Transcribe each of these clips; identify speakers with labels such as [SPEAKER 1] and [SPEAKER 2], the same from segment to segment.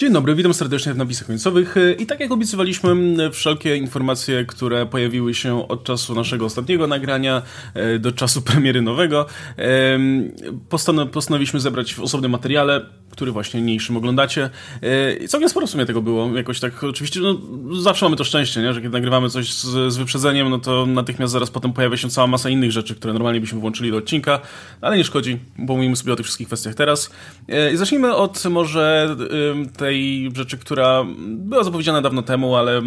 [SPEAKER 1] Dzień dobry, witam serdecznie w napisach końcowych i tak jak obiecywaliśmy, wszelkie informacje, które pojawiły się od czasu naszego ostatniego nagrania e, do czasu premiery nowego, postanowiliśmy zebrać w osobnym materiale, który właśnie niniejszym oglądacie. E, I całkiem sporo w sumie tego było, jakoś tak oczywiście, no zawsze mamy to szczęście, nie? że kiedy nagrywamy coś z, z wyprzedzeniem, no to natychmiast zaraz potem pojawia się cała masa innych rzeczy, które normalnie byśmy włączyli do odcinka, ale nie szkodzi, pomówimy sobie o tych wszystkich kwestiach teraz. E, I zacznijmy od może tej tej rzeczy, która była zapowiedziana dawno temu, ale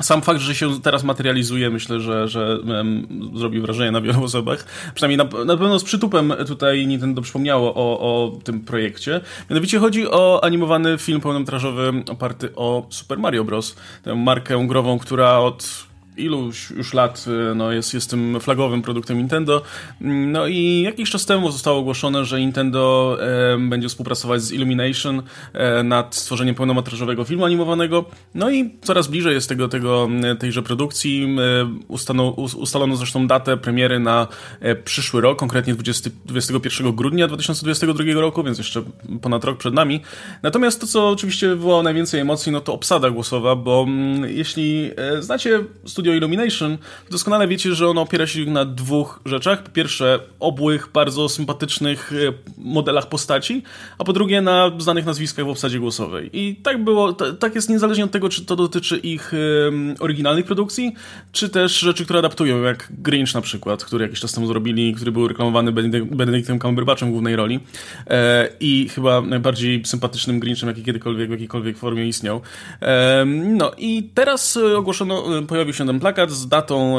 [SPEAKER 1] sam fakt, że się teraz materializuje, myślę, że, że um, zrobi wrażenie na wielu osobach. Przynajmniej na, na pewno z przytupem tutaj Nintendo przypomniało o, o tym projekcie. Mianowicie chodzi o animowany film pełnometrażowy oparty o Super Mario Bros. Tę markę grową, która od iluś już lat y, no, jest, jest tym flagowym produktem Nintendo. Mm, no i jakiś czas temu zostało ogłoszone, że Nintendo e, będzie współpracować z Illumination e, nad stworzeniem pełnometrażowego filmu animowanego. No i coraz bliżej jest tego, tego tejże produkcji. E, ustano, ustalono zresztą datę premiery na e, przyszły rok, konkretnie 20, 21 grudnia 2022 roku, więc jeszcze ponad rok przed nami. Natomiast to, co oczywiście wywołało najwięcej emocji, no to obsada głosowa, bo mm, jeśli e, znacie studio Studio Illumination, doskonale wiecie, że ono opiera się na dwóch rzeczach. Po pierwsze, obłych, bardzo sympatycznych e, modelach postaci, a po drugie na znanych nazwiskach w obsadzie głosowej. I tak było, tak jest niezależnie od tego, czy to dotyczy ich um, oryginalnych produkcji, czy też rzeczy, które adaptują, jak Grinch na przykład, który jakiś czas temu zrobili, który był reklamowany Benedictem Cumberbatchem w głównej roli e, i chyba najbardziej sympatycznym Grinchem, jaki kiedykolwiek w jakiejkolwiek formie istniał. E, no i teraz e, ogłoszono, pojawił się ten plakat z datą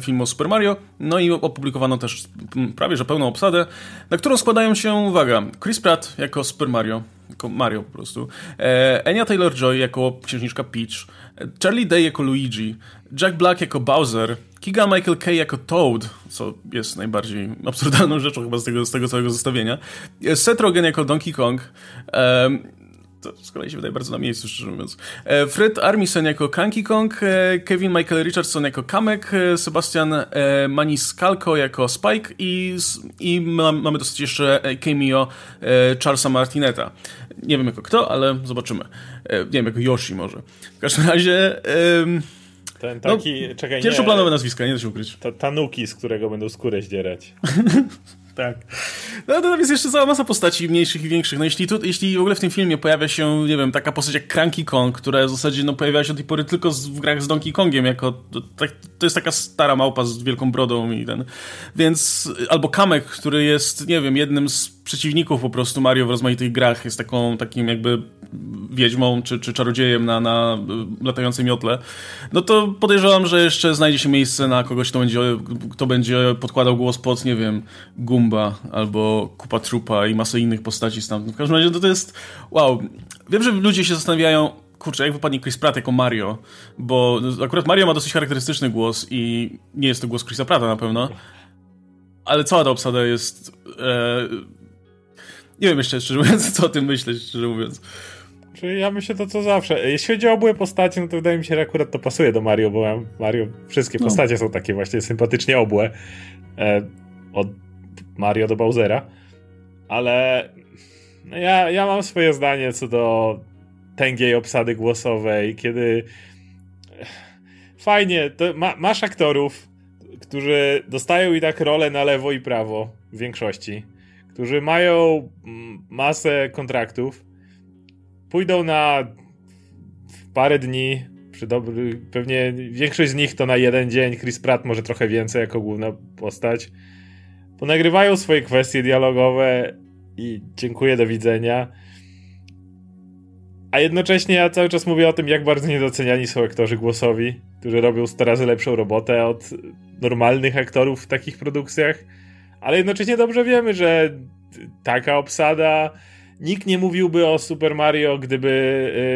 [SPEAKER 1] filmu Super Mario, no i opublikowano też prawie że pełną obsadę, na którą składają się, uwaga, Chris Pratt jako Super Mario, jako Mario po prostu, e, Anya Taylor-Joy jako księżniczka Peach, Charlie Day jako Luigi, Jack Black jako Bowser, Kiga Michael Kay jako Toad, co jest najbardziej absurdalną rzeczą chyba z tego, z tego całego zestawienia, Seth Rogen jako Donkey Kong, to z kolei się wydaje bardzo na miejscu, szczerze mówiąc. E, Fred Armisen jako Kanki Kong, e, Kevin Michael Richardson jako Kamek, e, Sebastian Maniscalco jako Spike i, i mamy dosyć jeszcze cameo Charlesa Martineta. Nie wiem jako kto, ale zobaczymy. Nie wiem, jako Yoshi może. W każdym razie...
[SPEAKER 2] Ten taki, no, czekaj,
[SPEAKER 1] Pierwszoplanowe nie, nazwiska, nie da się ukryć.
[SPEAKER 2] Tanuki, z którego będą skórę zdzierać.
[SPEAKER 1] Tak. No to tam jest jeszcze cała masa postaci mniejszych i większych. No jeśli, tu, jeśli w ogóle w tym filmie pojawia się, nie wiem, taka postać jak Cranky Kong, która w zasadzie no, pojawiała się do tej pory tylko w grach z Donkey Kongiem, jako to, tak, to jest taka stara małpa z wielką brodą i ten. Więc, albo Kamek, który jest, nie wiem, jednym z przeciwników po prostu Mario w rozmaitych grach, jest taką, takim jakby wiedźmą czy, czy czarodziejem na, na latającej miotle, no to podejrzewam, że jeszcze znajdzie się miejsce na kogoś, kto będzie, kto będzie podkładał głos pod, nie wiem, Gumba albo Kupa Trupa i masę innych postaci stamtąd. W każdym razie to, to jest, wow. Wiem, że ludzie się zastanawiają, kurczę, jak wypadnie Chris Pratt jako Mario, bo akurat Mario ma dosyć charakterystyczny głos i nie jest to głos Chrisa Pratta na pewno, ale cała ta obsada jest... Nie wiem jeszcze, szczerze mówiąc, co o tym myśleć, szczerze mówiąc.
[SPEAKER 2] Czyli ja myślę to co zawsze. Jeśli chodzi o obłe postacie, no to wydaje mi się, że akurat to pasuje do Mario, bo Mario, wszystkie no. postacie są takie właśnie sympatycznie obłe. E, od Mario do Bowsera. Ale no ja, ja mam swoje zdanie co do tęgiej obsady głosowej, kiedy fajnie, ma, masz aktorów, którzy dostają i tak rolę na lewo i prawo w większości, którzy mają masę kontraktów, pójdą na parę dni, przy dobry, pewnie większość z nich to na jeden dzień, Chris Pratt może trochę więcej jako główna postać, ponagrywają swoje kwestie dialogowe i dziękuję, do widzenia. A jednocześnie ja cały czas mówię o tym, jak bardzo niedoceniani są aktorzy głosowi, którzy robią 100 razy lepszą robotę od normalnych aktorów w takich produkcjach. Ale jednocześnie dobrze wiemy, że taka obsada. Nikt nie mówiłby o Super Mario gdyby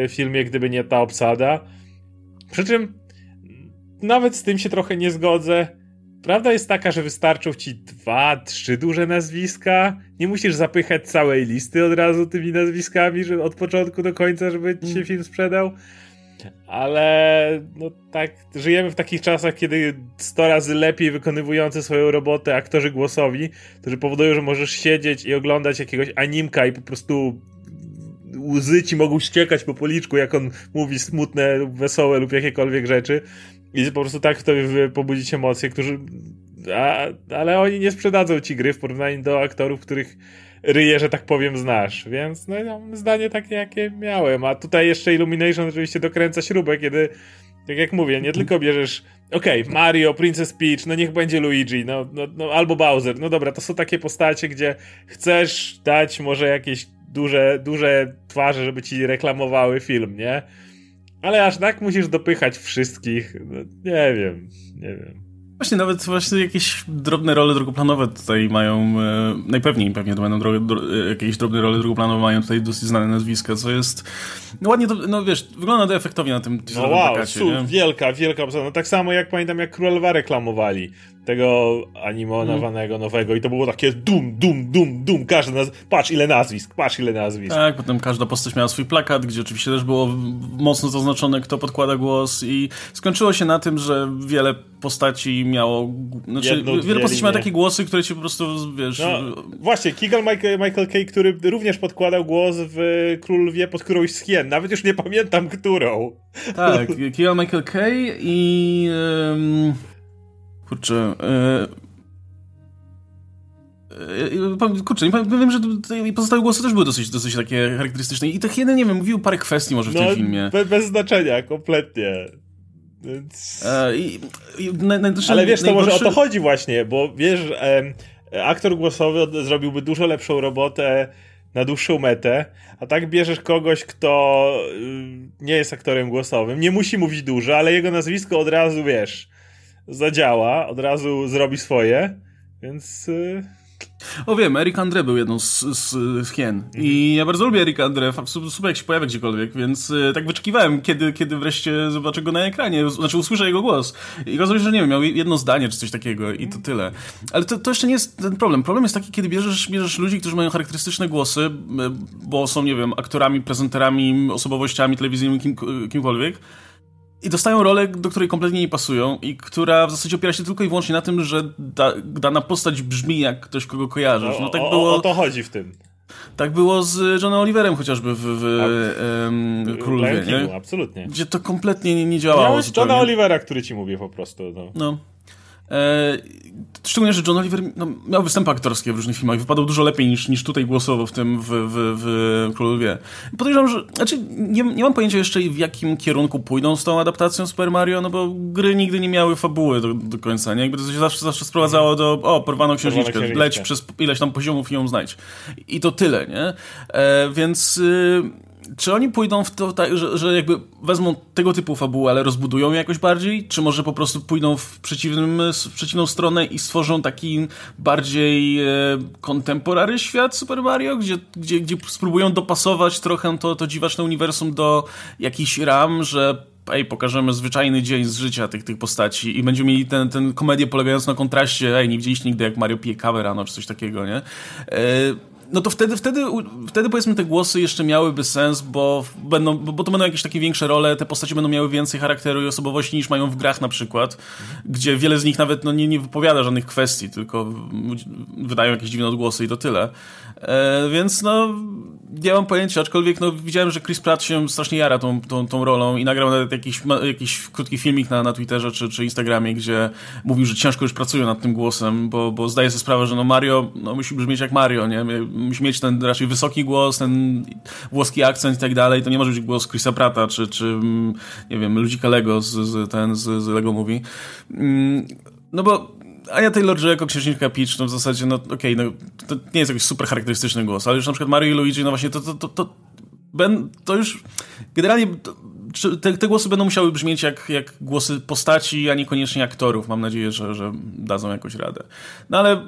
[SPEAKER 2] y, filmie, gdyby nie ta obsada. Przy czym nawet z tym się trochę nie zgodzę. Prawda jest taka, że wystarczą ci dwa, trzy duże nazwiska. Nie musisz zapychać całej listy od razu tymi nazwiskami, że od początku do końca, żeby ci się mm. film sprzedał. Ale no tak, żyjemy w takich czasach, kiedy 100 razy lepiej wykonywujący swoją robotę aktorzy głosowi, którzy powodują, że możesz siedzieć i oglądać jakiegoś animka i po prostu łzy ci mogą ściekać po policzku, jak on mówi smutne, wesołe lub jakiekolwiek rzeczy. I po prostu tak w tobie pobudzić emocje, którzy. A, ale oni nie sprzedadzą ci gry w porównaniu do aktorów, których ryje, że tak powiem, znasz. Więc no, zdanie takie, jakie miałem. A tutaj jeszcze Illumination oczywiście dokręca śrubę, kiedy, tak jak mówię, nie tylko bierzesz okej, okay, Mario, Princess Peach, no niech będzie Luigi, no, no, no, albo Bowser. No dobra, to są takie postacie, gdzie chcesz dać może jakieś duże, duże twarze, żeby ci reklamowały film, nie? Ale aż tak musisz dopychać wszystkich. No, nie wiem, nie wiem.
[SPEAKER 1] Właśnie nawet właśnie jakieś drobne role drugoplanowe tutaj mają, e, najpewniej pewnie to będą dro, dro, e, jakieś drobne role drugoplanowe mają tutaj dosyć znane nazwiska, co jest, no ładnie to, no wiesz, wygląda to efektownie na tym
[SPEAKER 2] No wow, plakacie, wielka, wielka obsada. No tak samo jak pamiętam jak Królowa reklamowali tego animowanego mm. nowego i to było takie dum, dum, dum, dum, każdy naz... patrz ile nazwisk, patrz ile nazwisk.
[SPEAKER 1] Tak, potem każda postać miała swój plakat, gdzie oczywiście też było mocno zaznaczone, kto podkłada głos i skończyło się na tym, że wiele postaci miało, znaczy Jedną, wiele postaci miało takie głosy, które ci po prostu, wiesz... No,
[SPEAKER 2] właśnie, Keegan Michael, Michael Kay, który również podkładał głos w Król Wie pod którąś z hien, nawet już nie pamiętam którą.
[SPEAKER 1] Tak, Keegan Michael Kay i... Um... Kurczę. Yy, kurczę, nie pamiętam, wiem, że pozostałe głosy też były dosyć, dosyć takie charakterystyczne. I tak jeden, nie wiem, mówił parę kwestii może w no, tym filmie.
[SPEAKER 2] Bez, bez znaczenia, kompletnie. Więc...
[SPEAKER 1] E, i, i,
[SPEAKER 2] Ale wiesz, to może o to chodzi właśnie, bo wiesz, e, aktor głosowy zrobiłby dużo lepszą robotę na dłuższą metę, a tak bierzesz kogoś, kto y, nie jest aktorem głosowym, nie musi mówić dużo, ale jego nazwisko od razu, wiesz zadziała, od razu zrobi swoje, więc... Yy...
[SPEAKER 1] O wiem, Eric Andre był jedną z, z, z hien. Mhm. I ja bardzo lubię Eric Andre, super jak się pojawia gdziekolwiek, więc y, tak wyczekiwałem, kiedy, kiedy wreszcie zobaczę go na ekranie, znaczy usłyszę jego głos. I się, że nie wiem, miał jedno zdanie czy coś takiego i to tyle. Ale to, to jeszcze nie jest ten problem. Problem jest taki, kiedy bierzesz, bierzesz ludzi, którzy mają charakterystyczne głosy, y, bo są, nie wiem, aktorami, prezenterami, osobowościami telewizyjnymi, kim, kimkolwiek, i dostają rolę, do której kompletnie nie pasują i która w zasadzie opiera się tylko i wyłącznie na tym, że da, dana postać brzmi jak ktoś, kogo kojarzysz.
[SPEAKER 2] No, tak było... O, to chodzi w tym.
[SPEAKER 1] Tak było z Johnem Oliverem chociażby w, w um, Królowie, nie?
[SPEAKER 2] Absolutnie.
[SPEAKER 1] Gdzie to kompletnie nie, nie działało.
[SPEAKER 2] Miałeś Johna Olivera, który ci mówię po prostu. No.
[SPEAKER 1] no. E, szczególnie, że John Oliver no, miał występy aktorskie w różnych filmach i wypadał dużo lepiej niż, niż tutaj głosowo w tym, w, w, w Królowie. Podejrzewam, że, znaczy nie, nie mam pojęcia jeszcze w jakim kierunku pójdą z tą adaptacją Super Mario, no bo gry nigdy nie miały fabuły do, do końca, nie? Jakby to się zawsze, zawsze sprowadzało do, o, porwano księżniczkę, leć przez ileś tam poziomów i ją znajdź. I to tyle, nie? E, więc... Y czy oni pójdą w to tak, że, że jakby wezmą tego typu fabułę, ale rozbudują ją jakoś bardziej? Czy może po prostu pójdą w, przeciwnym, w przeciwną stronę i stworzą taki bardziej e, kontemporary świat Super Mario, gdzie, gdzie, gdzie spróbują dopasować trochę to, to dziwaczne uniwersum do jakichś ram, że ej, pokażemy zwyczajny dzień z życia tych, tych postaci i będziemy mieli ten, ten komedię polegającą na kontraście, ej, nie widzieliście nigdy jak Mario pije kawę rano, czy coś takiego, nie? E, no to wtedy, wtedy, wtedy powiedzmy te głosy jeszcze miałyby sens, bo, będą, bo to będą jakieś takie większe role, te postacie będą miały więcej charakteru i osobowości niż mają w grach na przykład, gdzie wiele z nich nawet no, nie, nie wypowiada żadnych kwestii, tylko wydają jakieś dziwne odgłosy i to tyle. E, więc no, nie mam pojęcia, aczkolwiek no, widziałem, że Chris Pratt się strasznie jara tą, tą, tą rolą i nagrał nawet jakiś, jakiś krótki filmik na, na Twitterze czy, czy Instagramie, gdzie mówił, że ciężko już pracuje nad tym głosem, bo, bo zdaje sobie sprawę, że no Mario no, musi brzmieć jak Mario, nie? Musi mieć ten raczej wysoki głos, ten włoski akcent i tak dalej. To nie może być głos Chrisa Prata czy, czy mm, nie wiem, ludzika Lego z, z, ten, z, z Lego Movie. Mm, no bo a ja Taylor-Joy jako księżniczka Peach, no w zasadzie, no okej, okay, no to nie jest jakiś super charakterystyczny głos, ale już na przykład Mario i Luigi, no właśnie to, to, to, to, ben, to już generalnie to, te, te, głosy będą musiały brzmieć jak, jak głosy postaci, a niekoniecznie aktorów. Mam nadzieję, że, że dadzą jakoś radę. No ale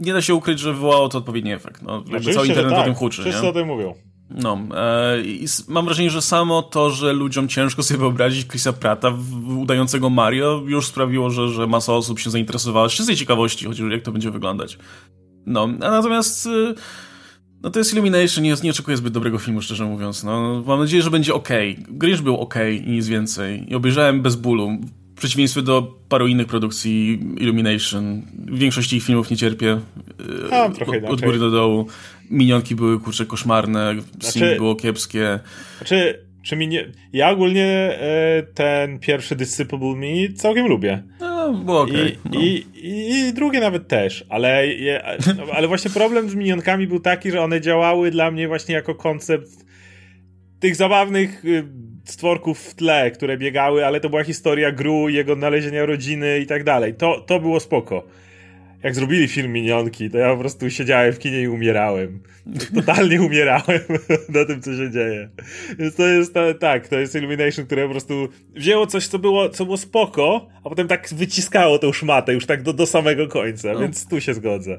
[SPEAKER 1] nie da się ukryć, że wywołało to odpowiedni efekt. No, cały internet tak. o tym huczy.
[SPEAKER 2] Wszyscy
[SPEAKER 1] nie?
[SPEAKER 2] o tym mówią.
[SPEAKER 1] No, e, i mam wrażenie, że samo to, że ludziom ciężko sobie wyobrazić Chrisa Prata udającego Mario już sprawiło, że, że masa osób się zainteresowała z czystej ciekawości, chociaż jak to będzie wyglądać. No, a natomiast e, no to jest Illumination, nie, nie oczekuję zbyt dobrego filmu, szczerze mówiąc. No, mam nadzieję, że będzie ok. Grinch był ok i nic więcej. I obejrzałem bez bólu. W przeciwieństwie do paru innych produkcji Illumination. W większości ich filmów nie cierpię.
[SPEAKER 2] A, trochę
[SPEAKER 1] od, od góry do dołu. Minionki były kurczę koszmarne, znaczy, było kiepskie.
[SPEAKER 2] Znaczy, czy mi nie... Ja ogólnie e, ten pierwszy Disciple Me całkiem lubię.
[SPEAKER 1] No, było okej. Okay.
[SPEAKER 2] I, no. i, i, drugie nawet też, ale, je, ale właśnie problem z minionkami był taki, że one działały dla mnie właśnie jako koncept tych zabawnych y, stworków w tle, które biegały, ale to była historia Gru, jego odnalezienia rodziny i tak dalej. To, to było spoko jak zrobili film Minionki, to ja po prostu siedziałem w kinie i umierałem. Totalnie umierałem na tym, co się dzieje. Więc to jest tak, to jest Illumination, które po prostu wzięło coś, co było, co było spoko, a potem tak wyciskało tą szmatę już tak do, do samego końca, no. więc tu się zgodzę.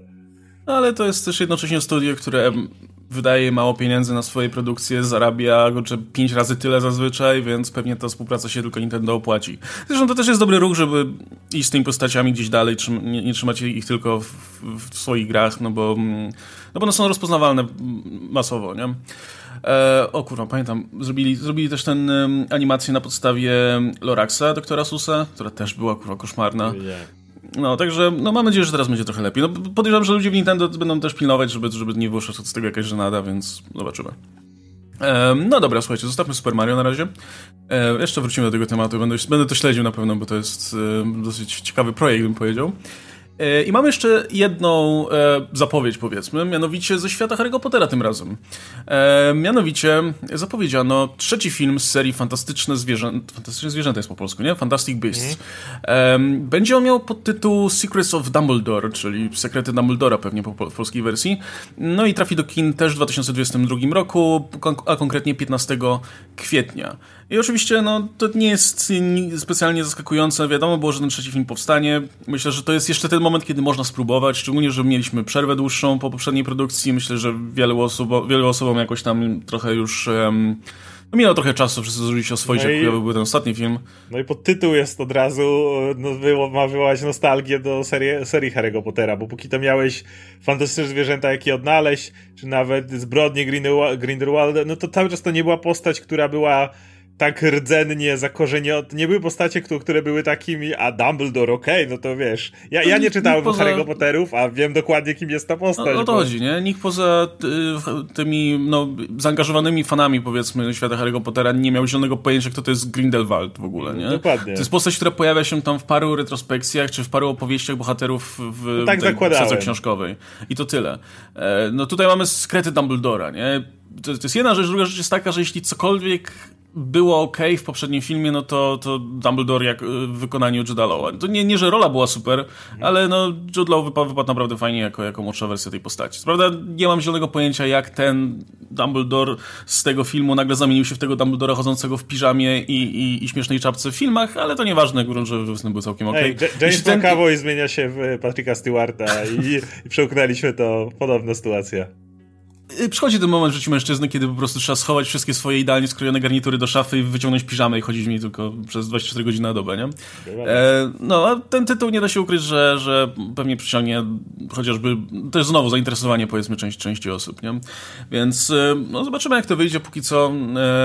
[SPEAKER 1] No, ale to jest też jednocześnie studio, które wydaje mało pieniędzy na swoje produkcje, zarabia go pięć razy tyle zazwyczaj, więc pewnie ta współpraca się tylko Nintendo opłaci. Zresztą to też jest dobry ruch, żeby iść z tymi postaciami gdzieś dalej, nie, nie trzymać ich tylko w, w, swoich grach, no bo, no bo one są rozpoznawalne masowo, nie? E, o kurwa, pamiętam, zrobili, zrobili też ten um, animację na podstawie Loraxa, doktora Susa, która też była kurwa koszmarna. No, także no, mam nadzieję, że teraz będzie trochę lepiej. No, podejrzewam, że ludzie w Nintendo będą też pilnować, żeby, żeby nie wyszło z tego jakaś żenada, więc zobaczymy. no dobra, słuchajcie, zostawmy Super Mario na razie. jeszcze wrócimy do tego tematu, będę, będę to śledził na pewno, bo to jest dosyć ciekawy projekt, bym powiedział. E, I mam jeszcze jedną e, zapowiedź, powiedzmy, mianowicie ze świata Harry'ego Pottera tym razem. E, mianowicie zapowiedziano trzeci film z serii Fantastyczne Zwierzęta. Fantastyczne Zwierzęta jest po polsku, nie? Fantastic Beasts. Mm. będzie on miał podtytuł Secrets of Dumbledore, czyli Sekrety Dumbledora pewnie po polskiej wersji. No i trafi do kin też w 2022 roku, a konkretnie 15 kwietnia. I oczywiście no, to nie jest specjalnie zaskakujące. Wiadomo było, że ten trzeci film powstanie. Myślę, że to jest jeszcze ten moment, kiedy można spróbować, szczególnie, że mieliśmy przerwę dłuższą po poprzedniej produkcji. Myślę, że wielu, osób, wielu osobom jakoś tam trochę już... Um, no minęło trochę czasu, wszyscy zdążyli się oswoić, no jak był ten ostatni film.
[SPEAKER 2] No i podtytuł jest od razu, no, było, ma wywołać nostalgię do serii, serii Harry'ego Pottera, bo póki to miałeś fantastyczne zwierzęta, jakie odnaleźć, czy nawet zbrodnie Grindelwalda, no to cały czas to nie była postać, która była tak rdzennie zakorzenione. Nie były postacie, które były takimi, a Dumbledore, okej, okay, no to wiesz. Ja, ja nie czytałem poza... Harry'ego Potterów, a wiem dokładnie, kim jest ta postać.
[SPEAKER 1] O, o to bo... chodzi, nie? Nikt poza tymi no, zaangażowanymi fanami, powiedzmy, świata Harry'ego Pottera nie miał zielonego pojęcia, kto to jest Grindelwald w ogóle, nie?
[SPEAKER 2] Dokładnie.
[SPEAKER 1] To jest postać, która pojawia się tam w paru retrospekcjach, czy w paru opowieściach bohaterów w
[SPEAKER 2] no tak tej
[SPEAKER 1] książkowej. I to tyle. E, no tutaj mamy skrety Dumbledora, nie? To, to jest jedna rzecz, druga rzecz jest taka, że jeśli cokolwiek było ok w poprzednim filmie, no to, to Dumbledore jak w wykonaniu Jude'a Law'a. To nie, nie, że rola była super, ale no Jude Law wypadł, wypadł naprawdę fajnie jako, jako młodsza wersja tej postaci. Prawda, nie mam zielonego pojęcia, jak ten Dumbledore z tego filmu nagle zamienił się w tego Dumbledora chodzącego w piżamie i, i, i śmiesznej czapce w filmach, ale to nieważne, grunt, że występ był całkiem ok. Hey,
[SPEAKER 2] James ten... McAvoy zmienia się w Patricka Stewarta i, i przełknęliśmy to podobna sytuacja.
[SPEAKER 1] Y, przychodzi ten moment w życiu mężczyzny, kiedy po prostu trzeba schować wszystkie swoje idealnie skrojone garnitury do szafy i wyciągnąć piżamę i chodzić w niej tylko przez 24 godziny na dobę, nie? E, no, a ten tytuł nie da się ukryć, że, że pewnie przyciągnie chociażby, to jest znowu zainteresowanie powiedzmy części, części osób, nie? Więc e, no, zobaczymy jak to wyjdzie, póki co,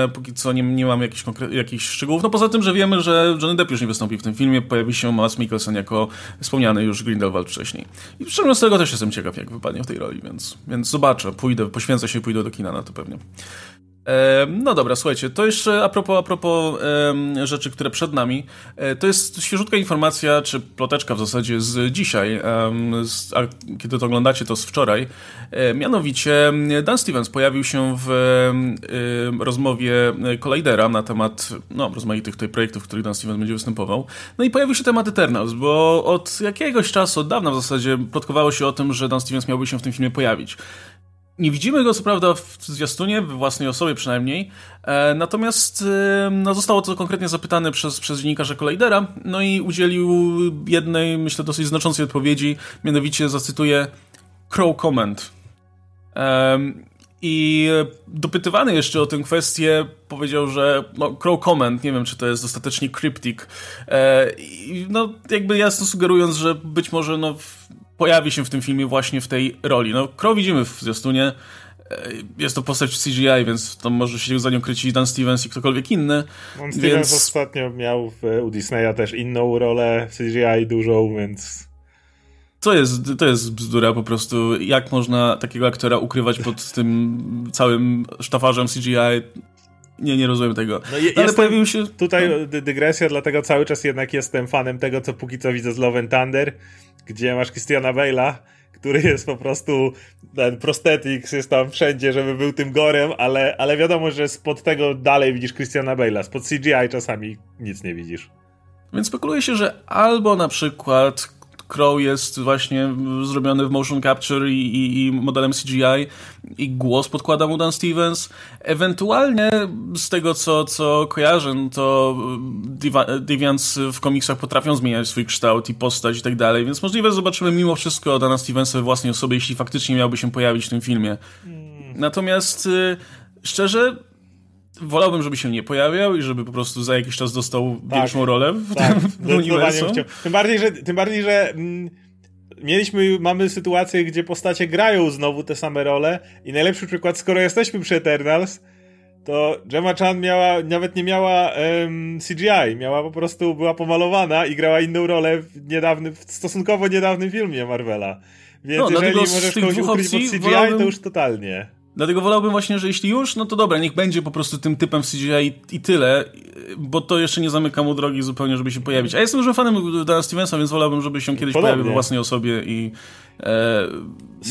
[SPEAKER 1] e, póki co nie, nie mam jakichś, jakichś szczegółów, no poza tym, że wiemy, że Johnny Depp już nie wystąpi w tym filmie, pojawi się Mads Mikkelsen jako wspomniany już Grindelwald wcześniej. I szczerze z tego też jestem ciekaw, jak wypadnie w tej roli, więc, więc zobaczę, pójdę, poświęcę się i pójdę do kina na to pewnie. No dobra, słuchajcie, to jeszcze a propos, a propos rzeczy, które przed nami. E, to jest świeżutka informacja, czy ploteczka w zasadzie z dzisiaj, a kiedy to oglądacie, to z wczoraj. E, mianowicie Dan Stevens pojawił się w e, rozmowie Collidera na temat no, rozmaitych tutaj projektów, w których Dan Stevens będzie występował. No i pojawił się temat Eternals, bo od jakiegoś czasu, od dawna w zasadzie, plotkowało się o tym, że Dan Stevens miałby się w tym filmie pojawić. Nie widzimy go co prawda w zwiastunie, w własnej osobie przynajmniej, e, natomiast e, no, zostało to konkretnie zapytane przez, przez dziennikarza Collidera, no i udzielił jednej, myślę, dosyć znaczącej odpowiedzi, mianowicie zacytuję Crow Comment. I dopytywany jeszcze o tę kwestię powiedział, że no, Crow Comment, nie wiem czy to jest dostatecznie cryptic, e, no jakby jasno sugerując, że być może no pojawi się w tym filmie właśnie w tej roli. No, Crow widzimy w zwiastunie, e, jest to postać w CGI, więc to może się za nią kryć Dan Stevens i ktokolwiek inny.
[SPEAKER 2] On Stevens więc... ostatnio miał w, u Disneya też inną rolę CGI dużą, więc...
[SPEAKER 1] to jest, to jest bzdura po prostu. Jak można takiego aktora ukrywać pod tym całym sztafarzem CGI? Nie, nie rozumiem tego. No, je, Ale pojawił się...
[SPEAKER 2] Tutaj no. dygresja, dlatego cały czas jednak jestem fanem tego, co póki co widzę z Love and Thunder, gdzie masz Christiana Bale'a, który jest po prostu ten prosthetics jest tam wszędzie, żeby był tym gorem, ale, ale wiadomo, że spod tego dalej widzisz Christiana Bale'a, spod CGI czasami nic nie widzisz.
[SPEAKER 1] Więc spekuluje się, że albo na przykład Crow jest właśnie zrobiony w motion capture i, i, i, modelem CGI i głos podkłada mu Dan Stevens. Ewentualnie z tego, co, co kojarzę, no to Deviants w komiksach potrafią zmieniać swój kształt i postać i tak dalej, więc możliwe zobaczymy mimo wszystko Dana Stevensa we własnej osobie, jeśli faktycznie miałby się pojawić w tym filmie. Hmm. Natomiast y, szczerze wolałbym, żeby się nie pojawiał i żeby po prostu za jakiś czas dostał tak, większą rolę w tak, tym uniwersum.
[SPEAKER 2] Tym bardziej, że, tym bardziej, że mm, mieliśmy, mamy sytuację, gdzie postacie grają znowu te same role i najlepszy przykład, skoro jesteśmy przy Eternals, to Gemma Chan miała, nawet nie miała um, CGI, miała po prostu, była pomalowana i grała inną rolę w niedawnym, w stosunkowo niedawnym filmie Marvela. Więc no, jeżeli możesz kogoś ukryć pod CGI, wolałbym... to już totalnie.
[SPEAKER 1] Dlatego wolałbym właśnie, że jeśli już, no to dobra, niech będzie po prostu tym typem w CGI i, i tyle, bo to jeszcze nie zamyka mu drogi zupełnie, żeby się pojawić. A jestem już fanem Dana Stevensa, więc wolałbym, żeby się kiedyś Podobnie. pojawił w własnej osobie i e,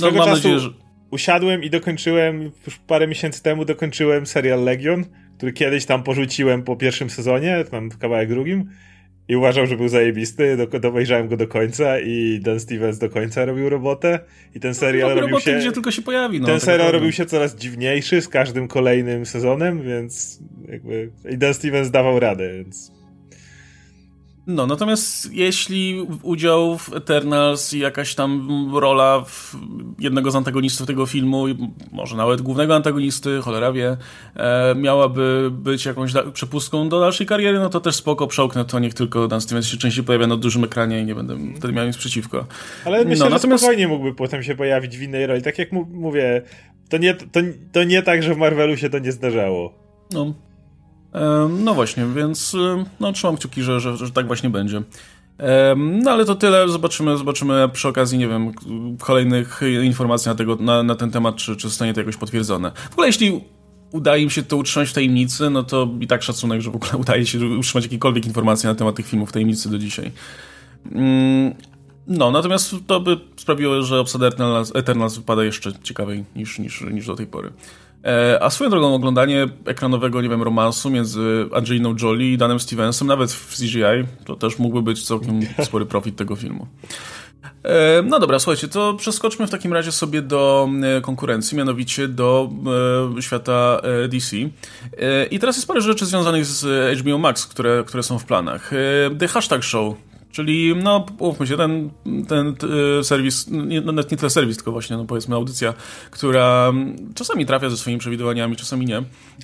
[SPEAKER 2] no mam nadzieję, że... Usiadłem i dokończyłem, już parę miesięcy temu dokończyłem serial Legion, który kiedyś tam porzuciłem po pierwszym sezonie, tam kawałek drugim i uważam, że był zajebisty, do, dowejrzałem go do końca i Dan Stevens do końca robił robotę i ten serial no, robił roboty, się...
[SPEAKER 1] gdzie tylko się pojawi. No,
[SPEAKER 2] ten tak serial robił się coraz dziwniejszy z każdym kolejnym sezonem, więc jakby... I Dan Stevens dawał radę, więc...
[SPEAKER 1] No, natomiast jeśli udział w Eternals i jakaś tam rola jednego z antagonistów tego filmu, może nawet głównego antagonisty, cholera wie, e, miałaby być jakąś przepustką do dalszej kariery, no to też spoko, przełknę to, niech tylko Dan Stevens się częściej pojawia na dużym ekranie i nie będę wtedy miał nic przeciwko.
[SPEAKER 2] Ale myślę, no, natomiast... że spokojnie mógłby potem się pojawić w innej roli. Tak jak mówię, to nie, to, to nie tak, że w Marvelu się to nie zdarzało.
[SPEAKER 1] No. No właśnie, więc no, trzymam kciuki, że, że, że tak właśnie będzie. No ale to tyle, zobaczymy, zobaczymy przy okazji, nie wiem, kolejnych informacji na, tego, na, na ten temat, czy, czy zostanie to jakoś potwierdzone. W ogóle jeśli udaje im się to utrzymać w tajemnicy, no to i tak szacunek, że w ogóle udaje się utrzymać jakiekolwiek informacje na temat tych filmów w tajemnicy do dzisiaj. Mm, no, natomiast to by sprawiło, że obsada Eternals, Eternals wypada jeszcze ciekawiej niż, niż, niż do tej pory. E, a swoją drogą oglądanie ekranowego, nie wiem, romansu między Angeliną Jolie i Danem Stevensem, nawet w CGI, to też mógłby być całkiem spory profit tego filmu. E, no dobra, słuchajcie, to przeskoczmy w takim razie sobie do e, konkurencji, mianowicie do świata DC. I teraz jest parę rzeczy związanych z HBO Max, które, które są w planach. The Hashtag Show Czyli, no, umówmy się, ten, ten e, serwis, nie, no, nie tyle serwis, tylko właśnie, no powiedzmy, audycja, która czasami trafia ze swoimi przewidywaniami, czasami nie.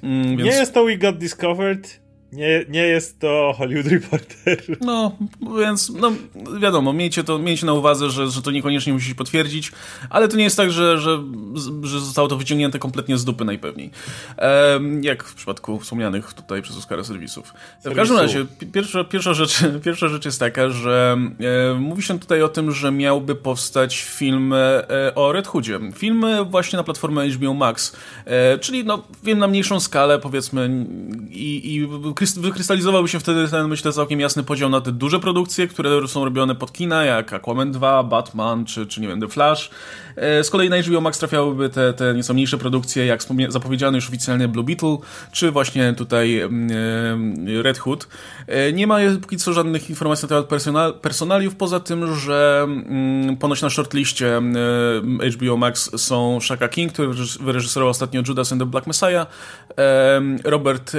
[SPEAKER 2] Mm, więc... Nie jest to We Got Discovered, nie, nie jest to Hollywood Reporter.
[SPEAKER 1] No, więc no, wiadomo, miejcie, to, miejcie na uwadze, że, że to niekoniecznie musi się potwierdzić, ale to nie jest tak, że, że, że zostało to wyciągnięte kompletnie z dupy najpewniej. Ehm, jak w przypadku wspomnianych tutaj przez Oscara serwisów. W każdym razie, pierwsza, pierwsza, rzecz, pierwsza rzecz jest taka, że e, mówi się tutaj o tym, że miałby powstać film e, o Red Hoodzie. Film właśnie na platformę HBO Max, e, czyli no, film na mniejszą skalę, powiedzmy, i, i wykrystalizowałby się wtedy ten, myślę, całkiem jasny podział na te duże produkcje, które są robione pod kina, jak Aquaman 2, Batman, czy, czy nie wiem, The Flash. E, z kolei na HBO Max trafiałyby te, te nieco mniejsze produkcje, jak zapowiedziany już oficjalnie Blue Beetle, czy właśnie tutaj mm, e, Red Hood. E, nie ma póki co żadnych informacji na temat personal, personaliów, poza tym, że mm, ponoć na shortliście HBO Max są Shaka King, który wyreżyserował ostatnio Judas and the Black Messiah, Robert